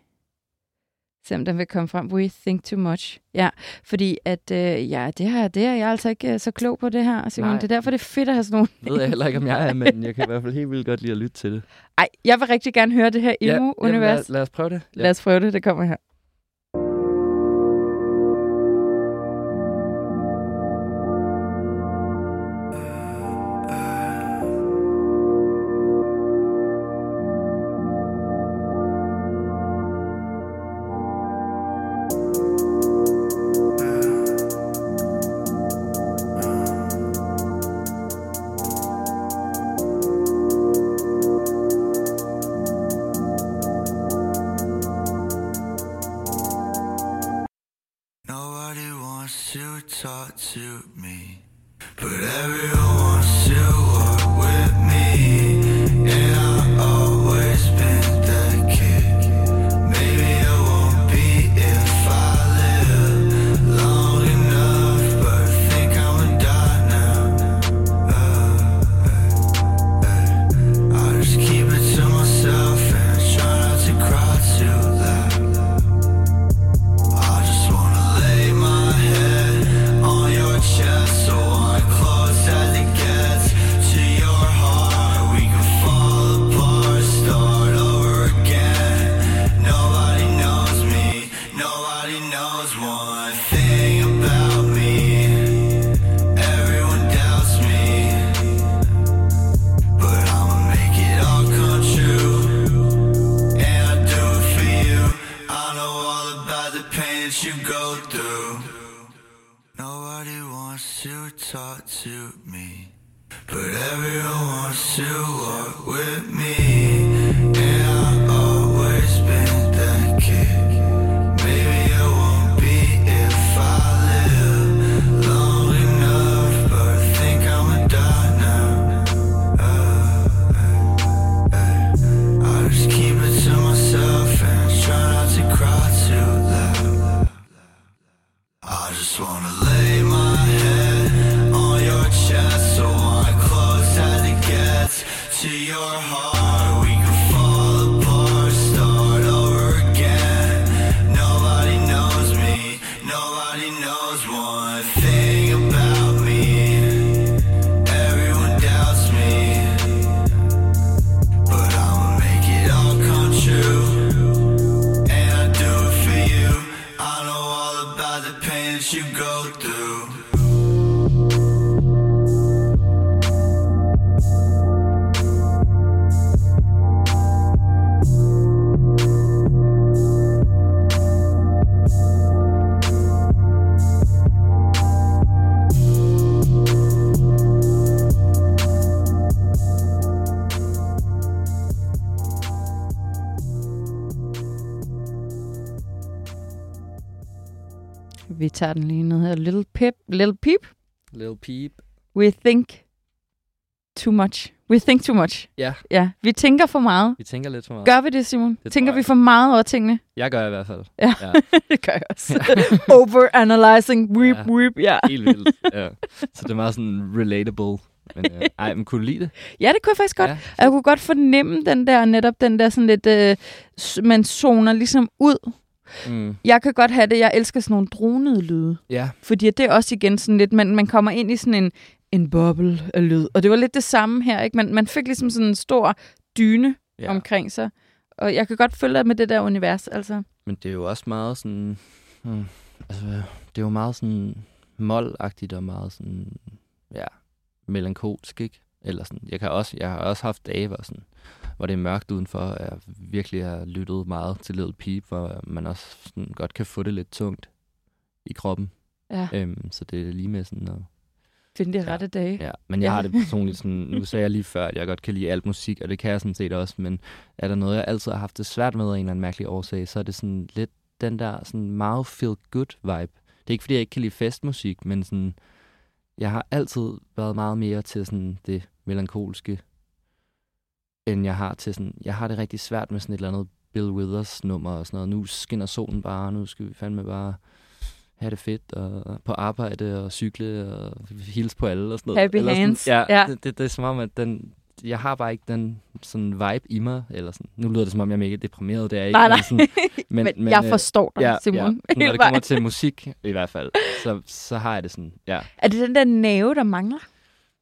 Se om den vil komme frem. We think too much. Ja, fordi at, øh, ja, det her, det er jeg altså ikke øh, så klog på det her, Simon. Nej. Det er derfor, det er fedt at have sådan nogle. Det ved jeg heller ikke, om jeg er, men jeg kan i hvert fald helt vildt godt lide at lytte til det. Ej, jeg vil rigtig gerne høre det her Ja, emo-univers. lad, lad os prøve det. Lad os prøve det, det kommer her. Tager den lige ned her. Little Pip. Little Peep. Little Peep. We think too much. We think too much. Ja, Ja, vi tænker for meget. vi tænker lidt for meget. Gør vi det, Simon? Det tænker vi for meget over tingene? Jeg gør i hvert fald. Ja, Ja. det gør jeg også. Overanalyzing. Weep, Ja. weep. Ja. Helt vildt. Ja. Så det er meget sådan relatable. Men, øh, ej, men kunne du lide det? ja, det kunne jeg faktisk godt. Ja. Og Jeg kunne godt fornemme den der, netop den der sådan lidt, øh, man zoner ligesom ud. Mm. Jeg kan godt have det, jeg elsker sådan nogle dronede lyde. Ja, Fordi det er også igen sådan lidt, man, man kommer ind i sådan en, en boble af lyd. Og det var lidt det samme her, ikke? Man, man fik ligesom sådan en stor dyne ja. omkring sig. Og jeg kan godt følge med det der univers, altså. Men det er jo også meget sådan... Hmm, altså, det er jo meget sådan målagtigt og meget sådan... Ja, melankolsk, ikke? Eller sådan, jeg, kan også, jeg har også haft dage, hvor, sådan, hvor det er mørkt udenfor, jeg virkelig har lyttet meget til Little Peep, hvor man også sådan, godt kan få det lidt tungt i kroppen. Ja, Øhm, så det er lige med sådan at finde de ja. rette dage. Ja, men jeg Ja. har det personligt sådan, nu sagde jeg lige før, at jeg godt kan lide alt musik, og det kan jeg sådan set også, men er der noget, jeg altid har haft det svært med af en eller anden mærkelig årsag, så er det sådan lidt den der sådan meget feel-good vibe. Det er ikke, fordi jeg ikke kan lide festmusik, men sådan, jeg har altid været meget mere til sådan det melankolske, end jeg har til sådan, jeg har det rigtig svært med sådan et eller andet Bill Withers nummer og sådan noget. Nu skinner solen bare, nu skal vi fandme bare have det fedt og på arbejde og cykle og hilse på alle og sådan noget. Happy Eller sådan, hands. Ja, Ja. Det, det, det, er som om, at den, jeg har bare ikke den sådan vibe i mig. Eller sådan. Nu lyder det som om, jeg er mega deprimeret, det er ikke. Nej, nej. Men, sådan, Men, men, men jeg øh, forstår dig, ja, Simon. Ja. Når det kommer til musik, i hvert fald, så, så har jeg det sådan, ja. Er det den der næve, der mangler,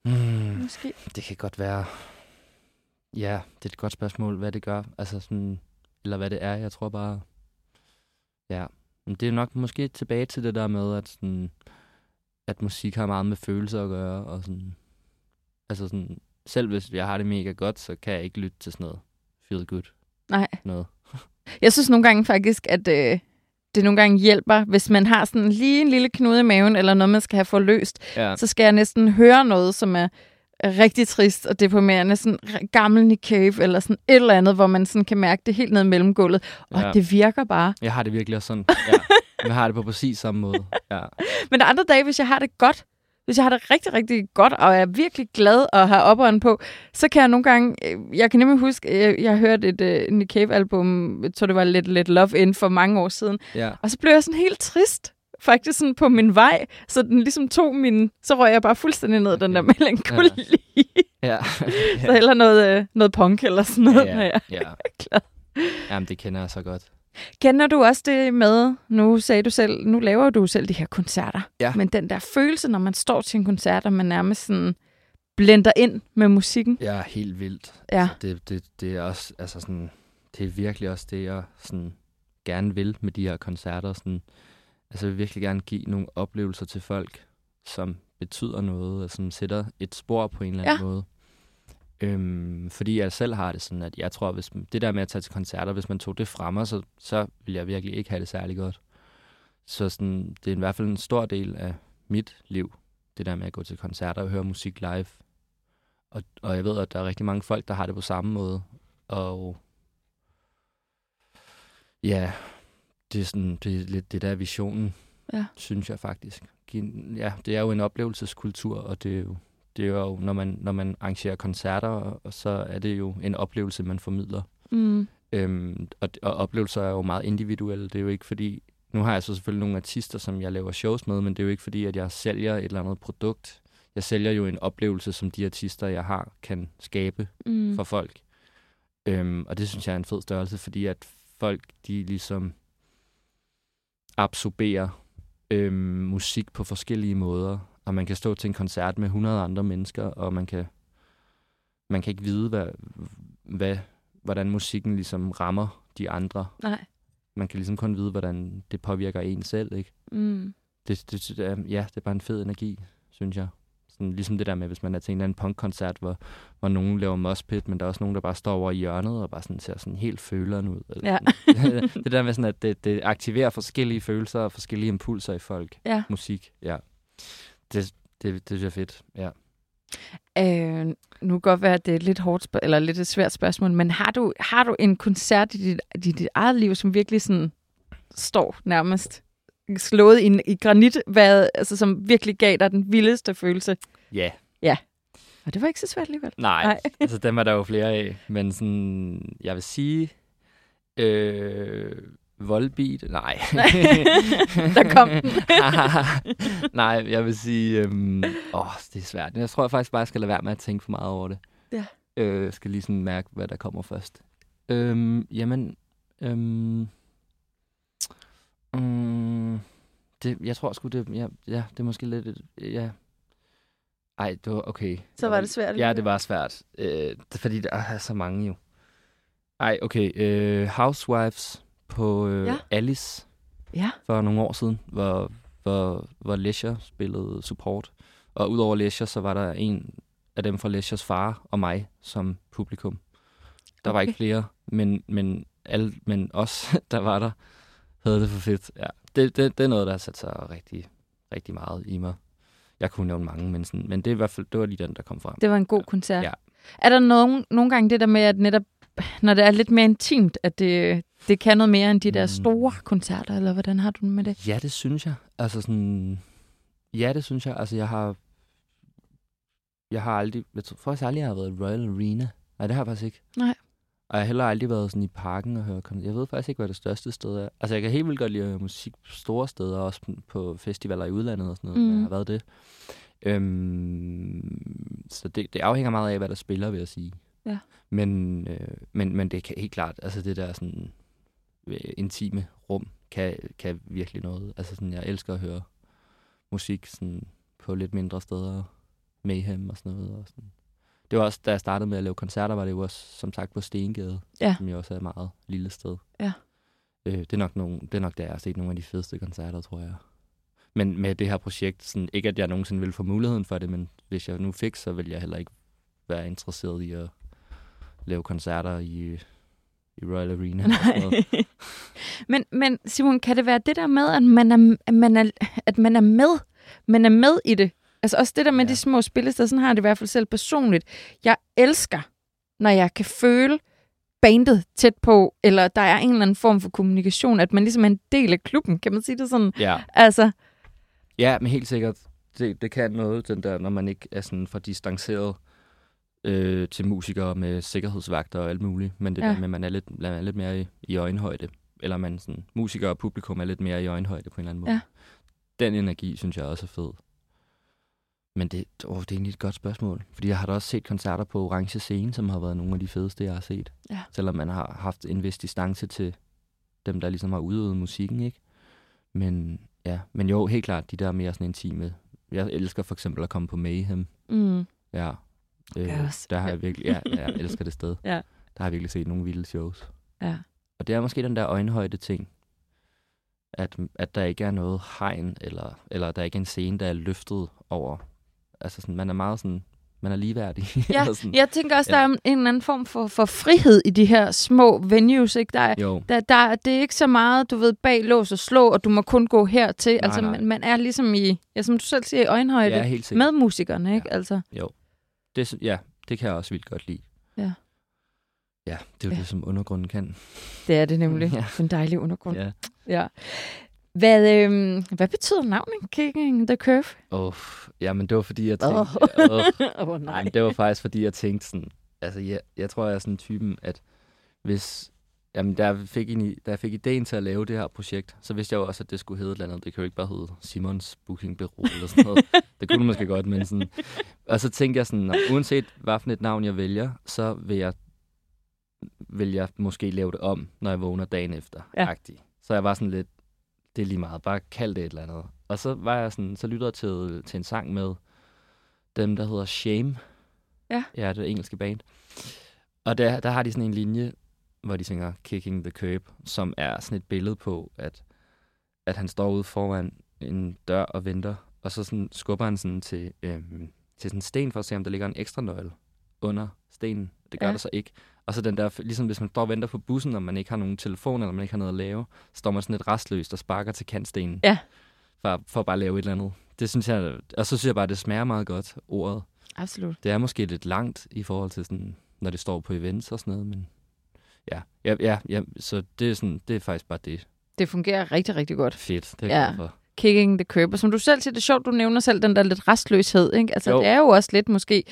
Mm, måske? det kan godt være... Ja, det er et godt spørgsmål, hvad det gør. Altså sådan, eller hvad det er. Jeg tror bare... Ja, men det er nok måske tilbage til det der med, at, sådan, at musik har meget med følelser at gøre. Og sådan, altså sådan, selv hvis jeg har det mega godt, så kan jeg ikke lytte til sådan noget feel good Nej. noget. Jeg synes nogle gange faktisk, at øh, det nogle gange hjælper, hvis man har sådan lige en lille knude i maven, eller noget, man skal have forløst, Ja, så skal jeg næsten høre noget, som er er rigtig trist og deprimerende, sådan gammel Nick Cave, eller sådan et eller andet, hvor man sådan kan mærke det helt ned mellem gulvet. Og Ja. det virker bare. jeg har det virkelig også sådan. Ja. Jeg har det på præcis samme måde. Ja. Men der er andre dage, hvis jeg har det godt, hvis jeg har det rigtig, rigtig godt, og er virkelig glad og har opperen på, så kan jeg nogle gange... øh, Jeg kan nemlig huske, jeg, jeg hørte et uh, Nick Cave-album, jeg tror det var Let, Let Love In for mange år siden, ja. og så blev jeg sådan helt trist, faktisk sådan på min vej, så den ligesom tog min... Så røg jeg bare fuldstændig ned den der melankoli. Ja. så heller noget, øh, noget punk eller sådan noget. ja, Ja. ja. Klar. Jamen, det kender jeg så godt. Kender du også det med, nu sagde du selv, nu laver du selv de her koncerter, Ja. men den der følelse, når man står til en koncert, og man nærmest sådan blender ind med musikken. Ja, helt vildt. Ja. Altså, det, det, det er også, altså sådan, det er virkelig også det, jeg sådan gerne vil med de her koncerter. Sådan, altså, jeg vil virkelig gerne give nogle oplevelser til folk, som betyder noget, og som sætter et spor på en eller anden Ja. måde. Øhm, fordi jeg selv har det sådan, at jeg tror, hvis det der med at tage til koncerter, hvis man tog det fra mig, så, så vil jeg virkelig ikke have det særlig godt. Så sådan, det er i hvert fald en stor del af mit liv, det der med at gå til koncerter og høre musik live. og, og jeg ved, at der er rigtig mange folk, der har det på samme måde. Og ja, det er, sådan, det er lidt det der er visionen, Ja. synes jeg faktisk. Ja, det er jo en oplevelseskultur, og det er jo, det er jo når, man, når man arrangerer koncerter, og så er det jo en oplevelse, man formidler. Mm. Øhm, og, og oplevelser er jo meget individuelle. Det er jo ikke fordi... Nu har jeg så selvfølgelig nogle artister, som jeg laver shows med, men det er jo ikke fordi, at jeg sælger et eller andet produkt. Jeg sælger jo en oplevelse, som de artister, jeg har, kan skabe Mm. for folk. Øhm, og det synes jeg er en fed størrelse, fordi at folk, de ligesom absorberer øhm, musik på forskellige måder. Og man kan stå til en koncert med 100 andre mennesker, og man kan, man kan ikke vide, hvad, hvad, hvordan musikken ligesom rammer de andre. Nej. Man kan ligesom kun vide, hvordan det påvirker en selv, ikke? Mm. Det, det, ja, det er bare en fed energi, synes jeg. Sådan, ligesom det der med, hvis man er til en eller anden punkkoncert, hvor, hvor nogen laver moshpit, men der er også nogen, der bare står over i hjørnet og bare sådan ser sådan helt føleren ud. Eller Ja. sådan. det der med sådan, at det, det aktiverer forskellige følelser og forskellige impulser i folk. Ja. Musik, ja. Det, det, det synes jeg er fedt, ja. Øh, nu kan godt være, at det er et lidt hårdt spørg- eller lidt et svært spørgsmål, men har du, har du en koncert i dit, i dit eget liv, som virkelig sådan står nærmest slået i, i granit, hvad, altså, som virkelig gav dig den vildeste følelse? Ja, Og det var ikke så svært alligevel. nej, Nej. altså dem er der jo flere af, men sådan, jeg vil sige, øh, Volbeat, nej. Der kom den. nej, jeg vil sige, øhm, åh, det er svært. Jeg tror jeg faktisk bare, jeg skal lade være med at tænke for meget over det. Ja. Øh, jeg skal lige sådan mærke, hvad der kommer først. Øhm, jamen, øhm, mm, det, jeg tror sgu, det, ja, ja, det er måske lidt, et- ja. Ej, det var okay. Så var det svært Ja, det var svært. Øh, det fordi, der er så mange jo. Ej, okay. Øh, Housewives på øh, Ja. Alice Ja. for nogle år siden, hvor, hvor, hvor Leisure spillede support. Og udover Leisure, så var der en af dem fra Leisures far og mig som publikum. Der var Okay. ikke flere, men, men, alle, men os, der var der, havde det for fedt. Ja. Det, det, det er noget, der har sat sig rigtig, rigtig meget i mig. Jeg kunne nævne mange, men, sådan, men det, er i hvert fald, det var lige den, der kom frem. Det var en god koncert. Ja. Er der nogen, nogle gange det der med, at netop, når det er lidt mere intimt, at det, det kan noget mere end de der Mm. store koncerter, eller hvordan har du det med det? Ja, det synes jeg. Altså sådan... Ja, det synes jeg. Altså, jeg har... Jeg har aldrig... Jeg tror faktisk aldrig, jeg har været i Royal Arena. Nej, det har jeg faktisk ikke. Nej. Og jeg har heller aldrig været sådan i parken og høre koncert. Jeg ved faktisk ikke, hvad det største sted er. Altså, jeg kan helt vildt godt lide at høre musik på store steder, også på festivaler i udlandet og sådan noget, mm. jeg har været det. Øhm, så det, det afhænger meget af, hvad der spiller, vil jeg sige. Ja. Men, øh, men, men det kan helt klart, altså det der sådan øh, intime rum, kan, kan virkelig noget. Altså sådan, jeg elsker at høre musik sådan, på lidt mindre steder, Mayhem og sådan noget. Og sådan. Det var også, da jeg startede med at lave koncerter, var det jo også, som sagt, på Stengade, Ja. som jo også er et meget lille sted. Ja. Øh, det, er nok nogle, det er nok der, jeg har set nogle af de fedeste koncerter, tror jeg. Men med det her projekt, sådan, ikke at jeg nogensinde ville få muligheden for det, men hvis jeg nu fik, så ville jeg heller ikke være interesseret i at lave koncerter i, i Royal Arena. Nej. men, men Simon, kan det være det der med, at man er, at man er, at man er med? Man er med i det. Altså også det der med ja. De små spillesteder, sådan har det i hvert fald selv personligt. Jeg elsker, når jeg kan føle bandet tæt på, eller der er en eller anden form for kommunikation, at man ligesom er en del af klubben, kan man sige det sådan? Ja. Altså, Ja, men helt sikkert. Det, det kan noget, den der, når man ikke er sådan for distanceret øh, til musikere med sikkerhedsvagter og alt muligt. Men det ja. der med, at man er lidt, man er lidt mere i, i øjenhøjde. Eller man sådan, musikere og publikum er lidt mere i øjenhøjde på en eller anden måde. Ja. Den energi, synes jeg også er fed. Men det, åh, det er egentlig et godt spørgsmål. Fordi jeg har da også set koncerter på Orange Scene, som har været nogle af de fedeste, jeg har set. Ja. Selvom man har haft en vis distance til dem, der ligesom har udøvet musikken, ikke? Men ja, men jo, helt klart, de der mere sådan intime. Jeg elsker for eksempel at komme på Mayhem. mm, Ja. Øh, der har jeg virkelig, ja, jeg elsker det sted. Ja. Der har jeg virkelig set nogle vilde shows. ja. Og det er måske den der øjenhøjde ting, at, at der ikke er noget hegn, eller, eller der ikke er en scene, der er løftet over. Altså sådan, man er meget sådan, man er ligeværdig. Ja, Eller sådan. Jeg tænker også, Ja. der er en eller anden form for, for frihed i de her små venues. Ikke? Der er, Jo, der, der, det er ikke så meget, du ved, bag lås og slå, og du må kun gå hertil. Nej, altså, nej. man, man er ligesom i, ja, som du selv siger, i øjenhøjde ja, med musikerne, ikke? Altså, Det, er s- ja, det kan jeg også vildt godt lide. Ja. Ja, det er jo Ja. ja. det, som undergrunden kan. Det er det nemlig. Ja. En dejlig undergrund. Ja. Ja. Hvad, øhm, hvad betyder navnet Kicking the Curve? Oh, ja, men det var fordi, jeg Åh. tænkte... Oh. Åh, oh, nej. Men det var faktisk, fordi jeg tænkte sådan... Altså, jeg, jeg tror, jeg er sådan typen, at hvis... Jamen, da jeg, fik en, i- da jeg fik ideen til at lave det her projekt, så vidste jeg jo også, at det skulle hedde et eller andet. Det kan jo ikke bare hedde Simons Booking Bureau eller sådan noget. det kunne det måske godt, men sådan... Og så tænkte jeg sådan, "Nå, uanset hvad for et navn jeg vælger, så vil jeg, vil jeg måske lave det om, når jeg vågner dagen efter. Ja. Ja. Så jeg var sådan lidt, det er lige meget, bare kald det et eller andet. Og så var jeg sådan, så lyttede jeg til, til en sang med dem, der hedder Shame. Ja. Ja, det er engelske band. Og der, der har de sådan en linje, hvor de synger Kicking the Curb, som er sådan et billede på, at, at han står ude foran en dør og venter, og så sådan skubber han sådan til, øhm, til sådan en sten for at se, om der ligger en ekstra nøgle under stenen. Det gør ja. der så ikke. Og så den der, ligesom hvis man står og venter på bussen, og man ikke har nogen telefon, eller man ikke har noget at lave, så står man sådan lidt restløst og sparker til kantstenen. Ja. For, for bare at lave et eller andet. Det synes jeg, og så synes jeg bare, det smager meget godt, ordet. Absolut. Det er måske lidt langt i forhold til sådan, når det står på events og sådan noget, men ja, ja, ja, ja så det er, sådan, det er faktisk bare det. Det fungerer rigtig, rigtig godt. Fedt, det er Ja. for. Kicking the Curb. Og som du selv siger, det er sjovt, du nævner selv den der lidt restløshed. Ikke? Altså, Jo. det er jo også lidt måske,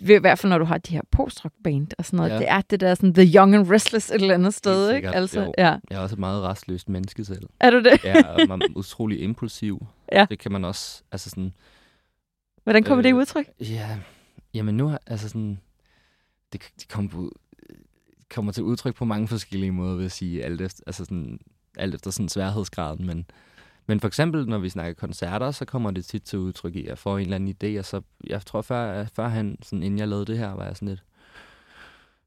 i hvert fald når du har de her post band og sådan noget, Ja. det er det der sådan The Young and Restless et eller andet sted, ikke? Altså, jo. ja. Jeg er også et meget restløst menneske selv. Er du det? Jeg er meget utrolig impulsiv. Ja. Det kan man også, altså sådan, Hvordan kommer det i Øh, udtryk? Ja, jamen nu har, altså sådan, det, det kommer, på, kommer til udtryk på mange forskellige måder, vil jeg sige, alt efter, altså sådan, alt efter sådan sværhedsgraden, men, men for eksempel, når vi snakker koncerter, så kommer det tit til udtryk i, at jeg får en eller anden idé, og så, jeg tror, før, før han, sådan, inden jeg lavede det her, var jeg sådan lidt,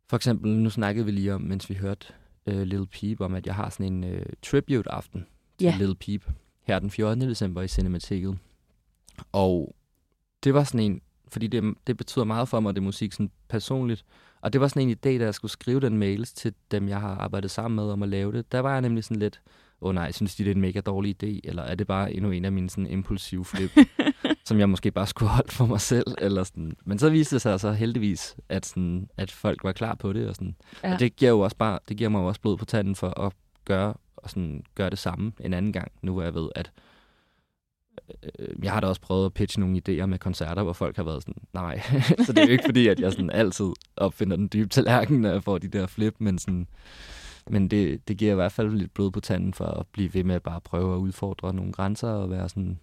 for eksempel, nu snakkede vi lige om, mens vi hørte uh, Lil Peep, om at jeg har sådan en uh, tribute-aften til Ja. Lil Peep, her den 14. december i Cinematiket. Og det var sådan en, fordi det, det betyder meget for mig, det musik sådan personligt. Og det var sådan en idé, da jeg skulle skrive den mails til dem, jeg har arbejdet sammen med om at lave det. Der var jeg nemlig sådan lidt, åh oh, nej, synes de, det er en mega dårlig idé? Eller er det bare endnu en af mine sådan impulsive flip, som jeg måske bare skulle holde for mig selv? Eller sådan. Men så viste det sig så heldigvis, at, sådan, at folk var klar på det. Og, sådan. Ja. Og det, giver jo også bare, det giver mig jo også blod på tanden for at gøre, og sådan, gøre det samme en anden gang, nu hvor jeg ved, at øh, jeg har da også prøvet at pitche nogle idéer med koncerter, hvor folk har været sådan, nej. så det er jo ikke fordi, at jeg sådan altid opfinder den dybe tallerken, når jeg får de der flip, men, sådan, men det, det giver i hvert fald lidt blod på tanden for at blive ved med at bare prøve at udfordre nogle grænser og være sådan,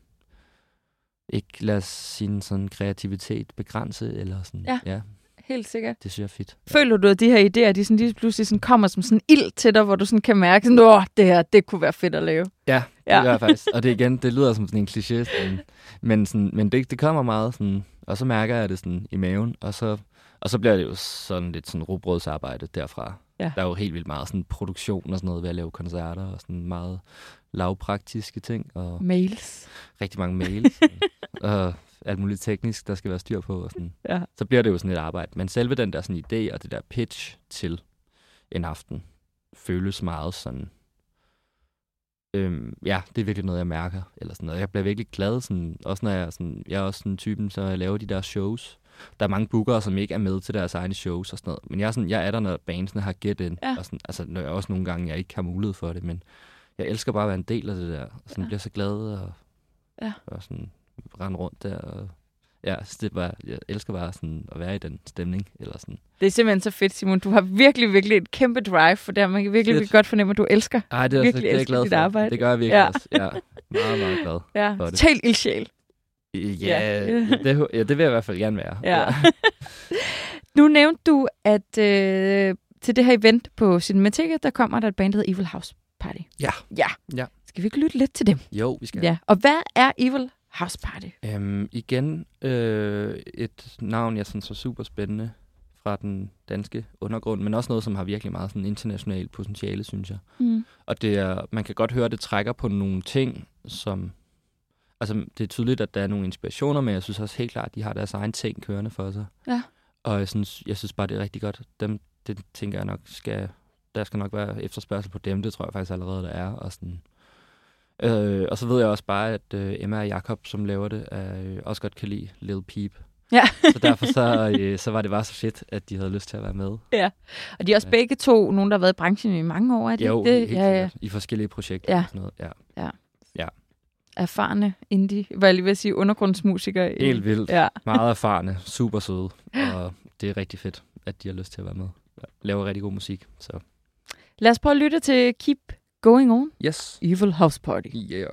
ikke lade sin sådan kreativitet begrænse, eller sådan, Ja. ja Helt sikkert. det synes jeg er fedt. Føler du, at de her idéer, de sådan lige pludselig sådan kommer som sådan ild til dig, hvor du sådan kan mærke, sådan, åh, det her, det kunne være fedt at lave? Ja, det Ja. gør jeg faktisk. Og det igen, det lyder som sådan en kliché, sådan, men, sådan, men det, det kommer meget sådan, og så mærker jeg det sådan i maven, og så, og så bliver det jo sådan lidt sådan robrødsarbejde derfra. Ja. Der er jo helt vildt meget sådan produktion og sådan noget ved at lave koncerter, og sådan meget lavpraktiske ting, og Mails. rigtig mange mails, og alt muligt teknisk, der skal være styr på. Og sådan. Ja. Så bliver det jo sådan et arbejde. Men selve den der sådan idé og det der pitch til en aften, føles meget sådan... Øhm, ja, det er virkelig noget, jeg mærker. Eller sådan noget. Jeg bliver virkelig glad, sådan, også når jeg, sådan, jeg er også sådan typen, så jeg laver de der shows. Der er mange bookere, som ikke er med til deres egne shows og sådan noget. Men jeg er, sådan, jeg er der, når bandsene har get in. Ja. Og sådan, altså, når jeg også nogle gange, jeg ikke har mulighed for det, men jeg elsker bare at være en del af det der. Og sådan, Ja. bliver så glad og, Ja. og sådan rende rundt der. Og, ja, det var, jeg elsker bare sådan at være i den stemning. Eller sådan. Det er simpelthen så fedt, Simon. Du har virkelig, virkelig et kæmpe drive for det. Man kan virkelig, virkelig godt fornemme, at du elsker. Ej, det er, Virkelig virkelig det er jeg glad for. arbejde. Det gør jeg virkelig Ja. også. Ja, meget, meget glad. Ja, For det. total ildsjæl. Ja. Det, ja, det vil jeg i hvert fald gerne være. Ja. nu nævnte du, at øh, til det her event på Cinemateket, der kommer der et band, der hedder Evil House Party. Ja. Ja. Ja. Skal vi ikke lytte lidt til dem? Jo, vi skal. Ja. Og hvad er Evil House Party? Øhm, igen øh, et navn, jeg synes var super spændende fra den danske undergrund, men også noget, som har virkelig meget sådan internationalt potentiale, synes jeg. Mm. Og det er, man kan godt høre, at det trækker på nogle ting, som... Altså, det er tydeligt, at der er nogle inspirationer, men jeg synes også helt klart, at de har deres egen ting kørende for sig. Ja. Og jeg synes, jeg synes bare, det er rigtig godt. Dem, det tænker jeg nok skal... Der skal nok være efterspørgsel på dem, det tror jeg faktisk allerede, der er. Og, sådan. Øh, og så ved jeg også bare, at øh, Emma og Jakob, som laver det, er, øh, også godt kan lide Lil Peep. Ja. så derfor så, øh, så var det bare så fedt, at de havde lyst til at være med. Og de er også Ja. begge to nogen, der har været i branchen i mange år, er det Jo, ikke det? helt Ja, ja. I forskellige projekter Ja. og sådan noget. Ja. Erfarne indie, var jeg lige at sige, undergrundsmusikere. Helt vildt. Ja. Meget erfarne, super søde, og det er rigtig fedt, at de har lyst til at være med. Laver rigtig god musik, så Lad os prøve at lytte til Keep Going On, yes. Evil House Party. Yeah.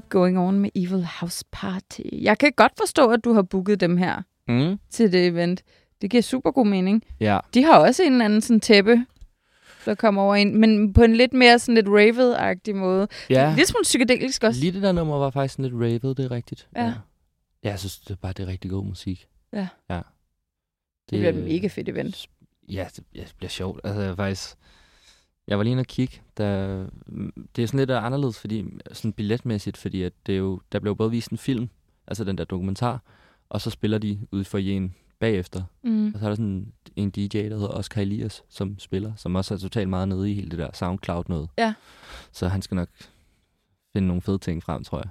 Keep Going On med Evil House Party. Jeg kan godt forstå, at du har booket dem her Mm. til det event. Det giver super god mening. Ja, De har også en eller anden sådan tæppe, der kommer over ind, men på en lidt mere sådan lidt ravet-agtig måde. ja. Lidt smule psykedelisk også. Lige det der nummer var faktisk sådan lidt ravet, det er rigtigt. Ja. ja. Jeg synes det er bare, det er rigtig god musik. Ja. ja. Det bliver et mega fedt event. Ja, det, ja, det bliver sjovt. Altså, jeg, er faktisk, jeg var lige inde og kigge. Der, det er sådan lidt anderledes, fordi, sådan billetmæssigt, fordi at det er jo, der blev både vist en film, altså den der dokumentar, og så spiller de ude for en bagefter. Mm. Og så er der sådan en DJ, der hedder Oscar Elias, som spiller, som også er totalt meget nede i hele det der SoundCloud noget. Ja. Så han skal nok finde nogle fede ting frem, tror jeg.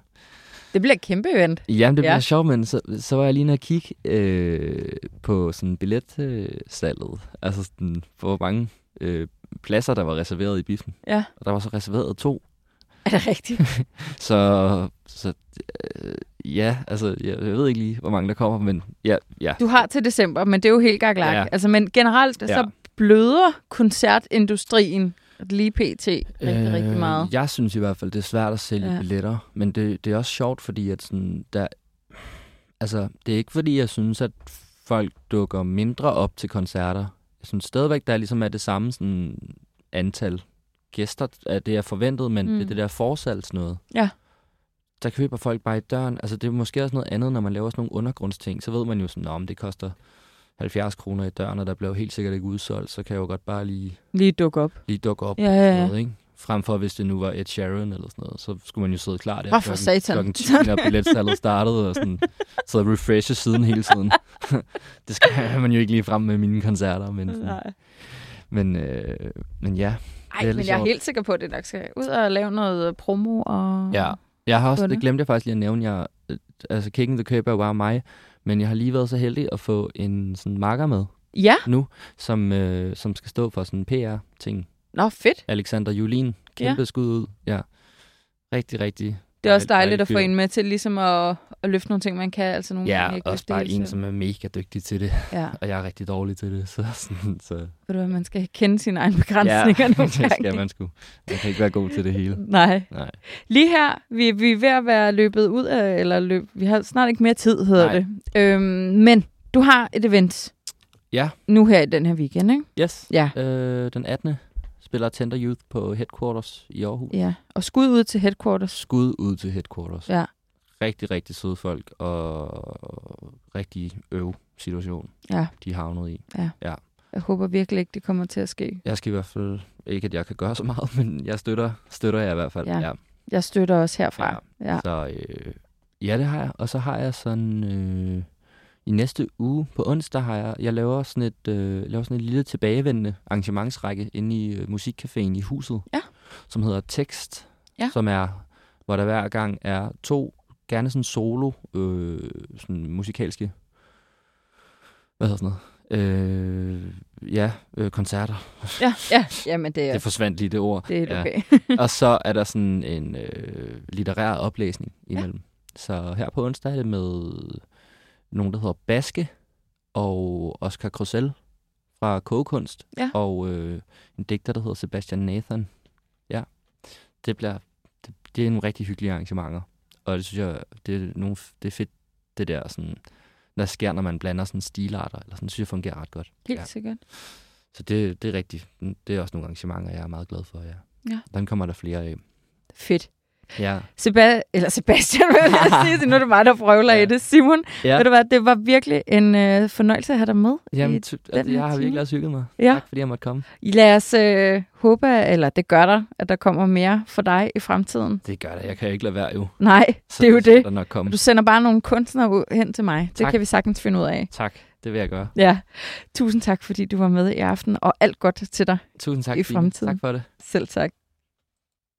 Det bliver et kæmpe event. Jamen, det bliver Ja. ja. sjovt, men så, så var jeg lige nede og kigge øh, på sådan billetsalget. Altså sådan, hvor mange øh, pladser, der var reserveret i biffen. Ja. Og der var så reserveret to. Er det rigtigt? Så, så øh, ja, altså, jeg, jeg ved ikke lige, hvor mange der kommer, men ja, ja. Du har til december, men det er jo helt gaglak. Ja. Altså, men generelt så Ja. bløder koncertindustrien lige pt. rigtig, øh, rigtig meget. Jeg synes i hvert fald, det er svært at sælge ja. billetter, men det, det er også sjovt, fordi at sådan, der, altså, det er ikke fordi, jeg synes, at folk dukker mindre op til koncerter. Synes stadigvæk, der er ligesom er det samme sådan, antal gæster, at det er forventet, men Mm. det det der forsalgs noget. Ja. Der køber folk bare i døren. Altså, det er måske også noget andet, når man laver sådan nogle undergrundsting. Så ved man jo sådan, om det koster 70 kroner i døren, og der bliver jo helt sikkert ikke udsolgt, så kan jeg jo godt bare lige Lige dukke op. lige dukke op. Ja, ja, ja. Noget, ikke? Frem for, hvis det nu var Ed Sheeran eller sådan noget, så skulle man jo sidde klar der Åh, for satan. klokken 10, når billetsalget startede, og sådan sidde og refreshe siden hele tiden. det skal man jo ikke lige frem med mine koncerter, men, sådan, Nej. men, øh, men ja. Ej, Det er men jeg er helt sikker på, at det nok skal ud og lave noget promo. Og... ja. Jeg har også, det. det glemte jeg faktisk lige at nævne, jeg, øh, altså Kicking the er jo bare mig, men jeg har lige været så heldig at få en sådan marker med Ja, nu, som, øh, som skal stå for sådan en PR-ting. Nå fedt. Alexander Julin, kæmpe ja. skud ud. Ja. Rigtig, rigtig Det er også dejlig- dejligt at få en med til ligesom at, at løfte nogle ting, man kan. Altså nogle Ja, gange ikke også bare en, som er mega dygtig til det, Ja, og jeg er rigtig dårlig til det. Så, sådan, så ved du hvad, man skal kende sine egne begrænsninger ja, nogle det skal gange. man sgu. Man kan ikke være god til det hele. Nej. Nej. Lige her, vi, vi er ved at være løbet ud af, eller løb, vi har snart ikke mere tid, hedder Nej. det. Øhm, men du har et event Ja, nu her i den her weekend, ikke? yes. Ja. Øh, den 18. spiller Tender Youth på Headquarters i Aarhus. Ja, og skud ud til headquarters. Skud ud til Headquarters. Ja. Rigtig, rigtig søde folk, og rigtig øv situation, Ja, de havnet i. jeg håber virkelig ikke, det kommer til at ske. Jeg skal i hvert fald, ikke at jeg kan gøre så meget, men jeg støtter, støtter jeg i hvert fald. Ja. ja. Jeg støtter også herfra. Ja. Ja. Så øh, ja, det har jeg. Og så har jeg sådan... Øh, I næste uge på onsdag har jeg... Jeg laver sådan et, øh, laver sådan et lille tilbagevendende arrangementsrække inde i øh, musikcaféen i huset. Ja. Som hedder Tekst. Ja. Som er... Hvor der hver gang er to, gerne sådan solo, øh, sådan musikalske... Hvad hedder sådan noget? Øh, ja, øh, koncerter. Ja, ja. Jamen, det er, Det forsvandt lige det ord. det er helt Ja. okay. Og så er der sådan en øh, litterær oplæsning imellem. Ja. Så her på onsdag er det med nogen, der hedder Baske og Oscar Crusell fra Kogekunst. Ja. Og øh, en digter, der hedder Sebastian Nathan. Ja, det bliver det, det er nogle rigtig hyggelige arrangementer. Og det synes jeg, det er, nogle, det er fedt, det der sådan, der sker, når man blander sådan stilarter, eller sådan, synes jeg fungerer ret godt. Helt Ja. sikkert. Så det, det er rigtigt. Det er også nogle arrangementer, jeg er meget glad for, ja. Ja. Den kommer der flere af. Fedt. Ja. Seba- eller Sebastian, vil jeg sige det. Nu er det mig, der prøvler ja. I det. Simon, ja. Ved du hvad, det var virkelig en øh, fornøjelse at have dig med. Jamen, i- den altså, jeg har time. virkelig også hygget mig. Ja. Tak fordi jeg måtte komme. Lad os øh, håbe, eller det gør der, at der kommer mere for dig i fremtiden. Det gør det. Jeg kan ikke lade være jo. Nej, Så det er jo det. Der nok komme. Du sender bare nogle kunstnere ud hen til mig. Det Tak. kan vi sagtens finde ud af. Tak. Det vil jeg gøre. Ja. Tusind tak, fordi du var med i aften, og alt godt til dig Tusind tak, I fremtiden. Tak for det. selv tak.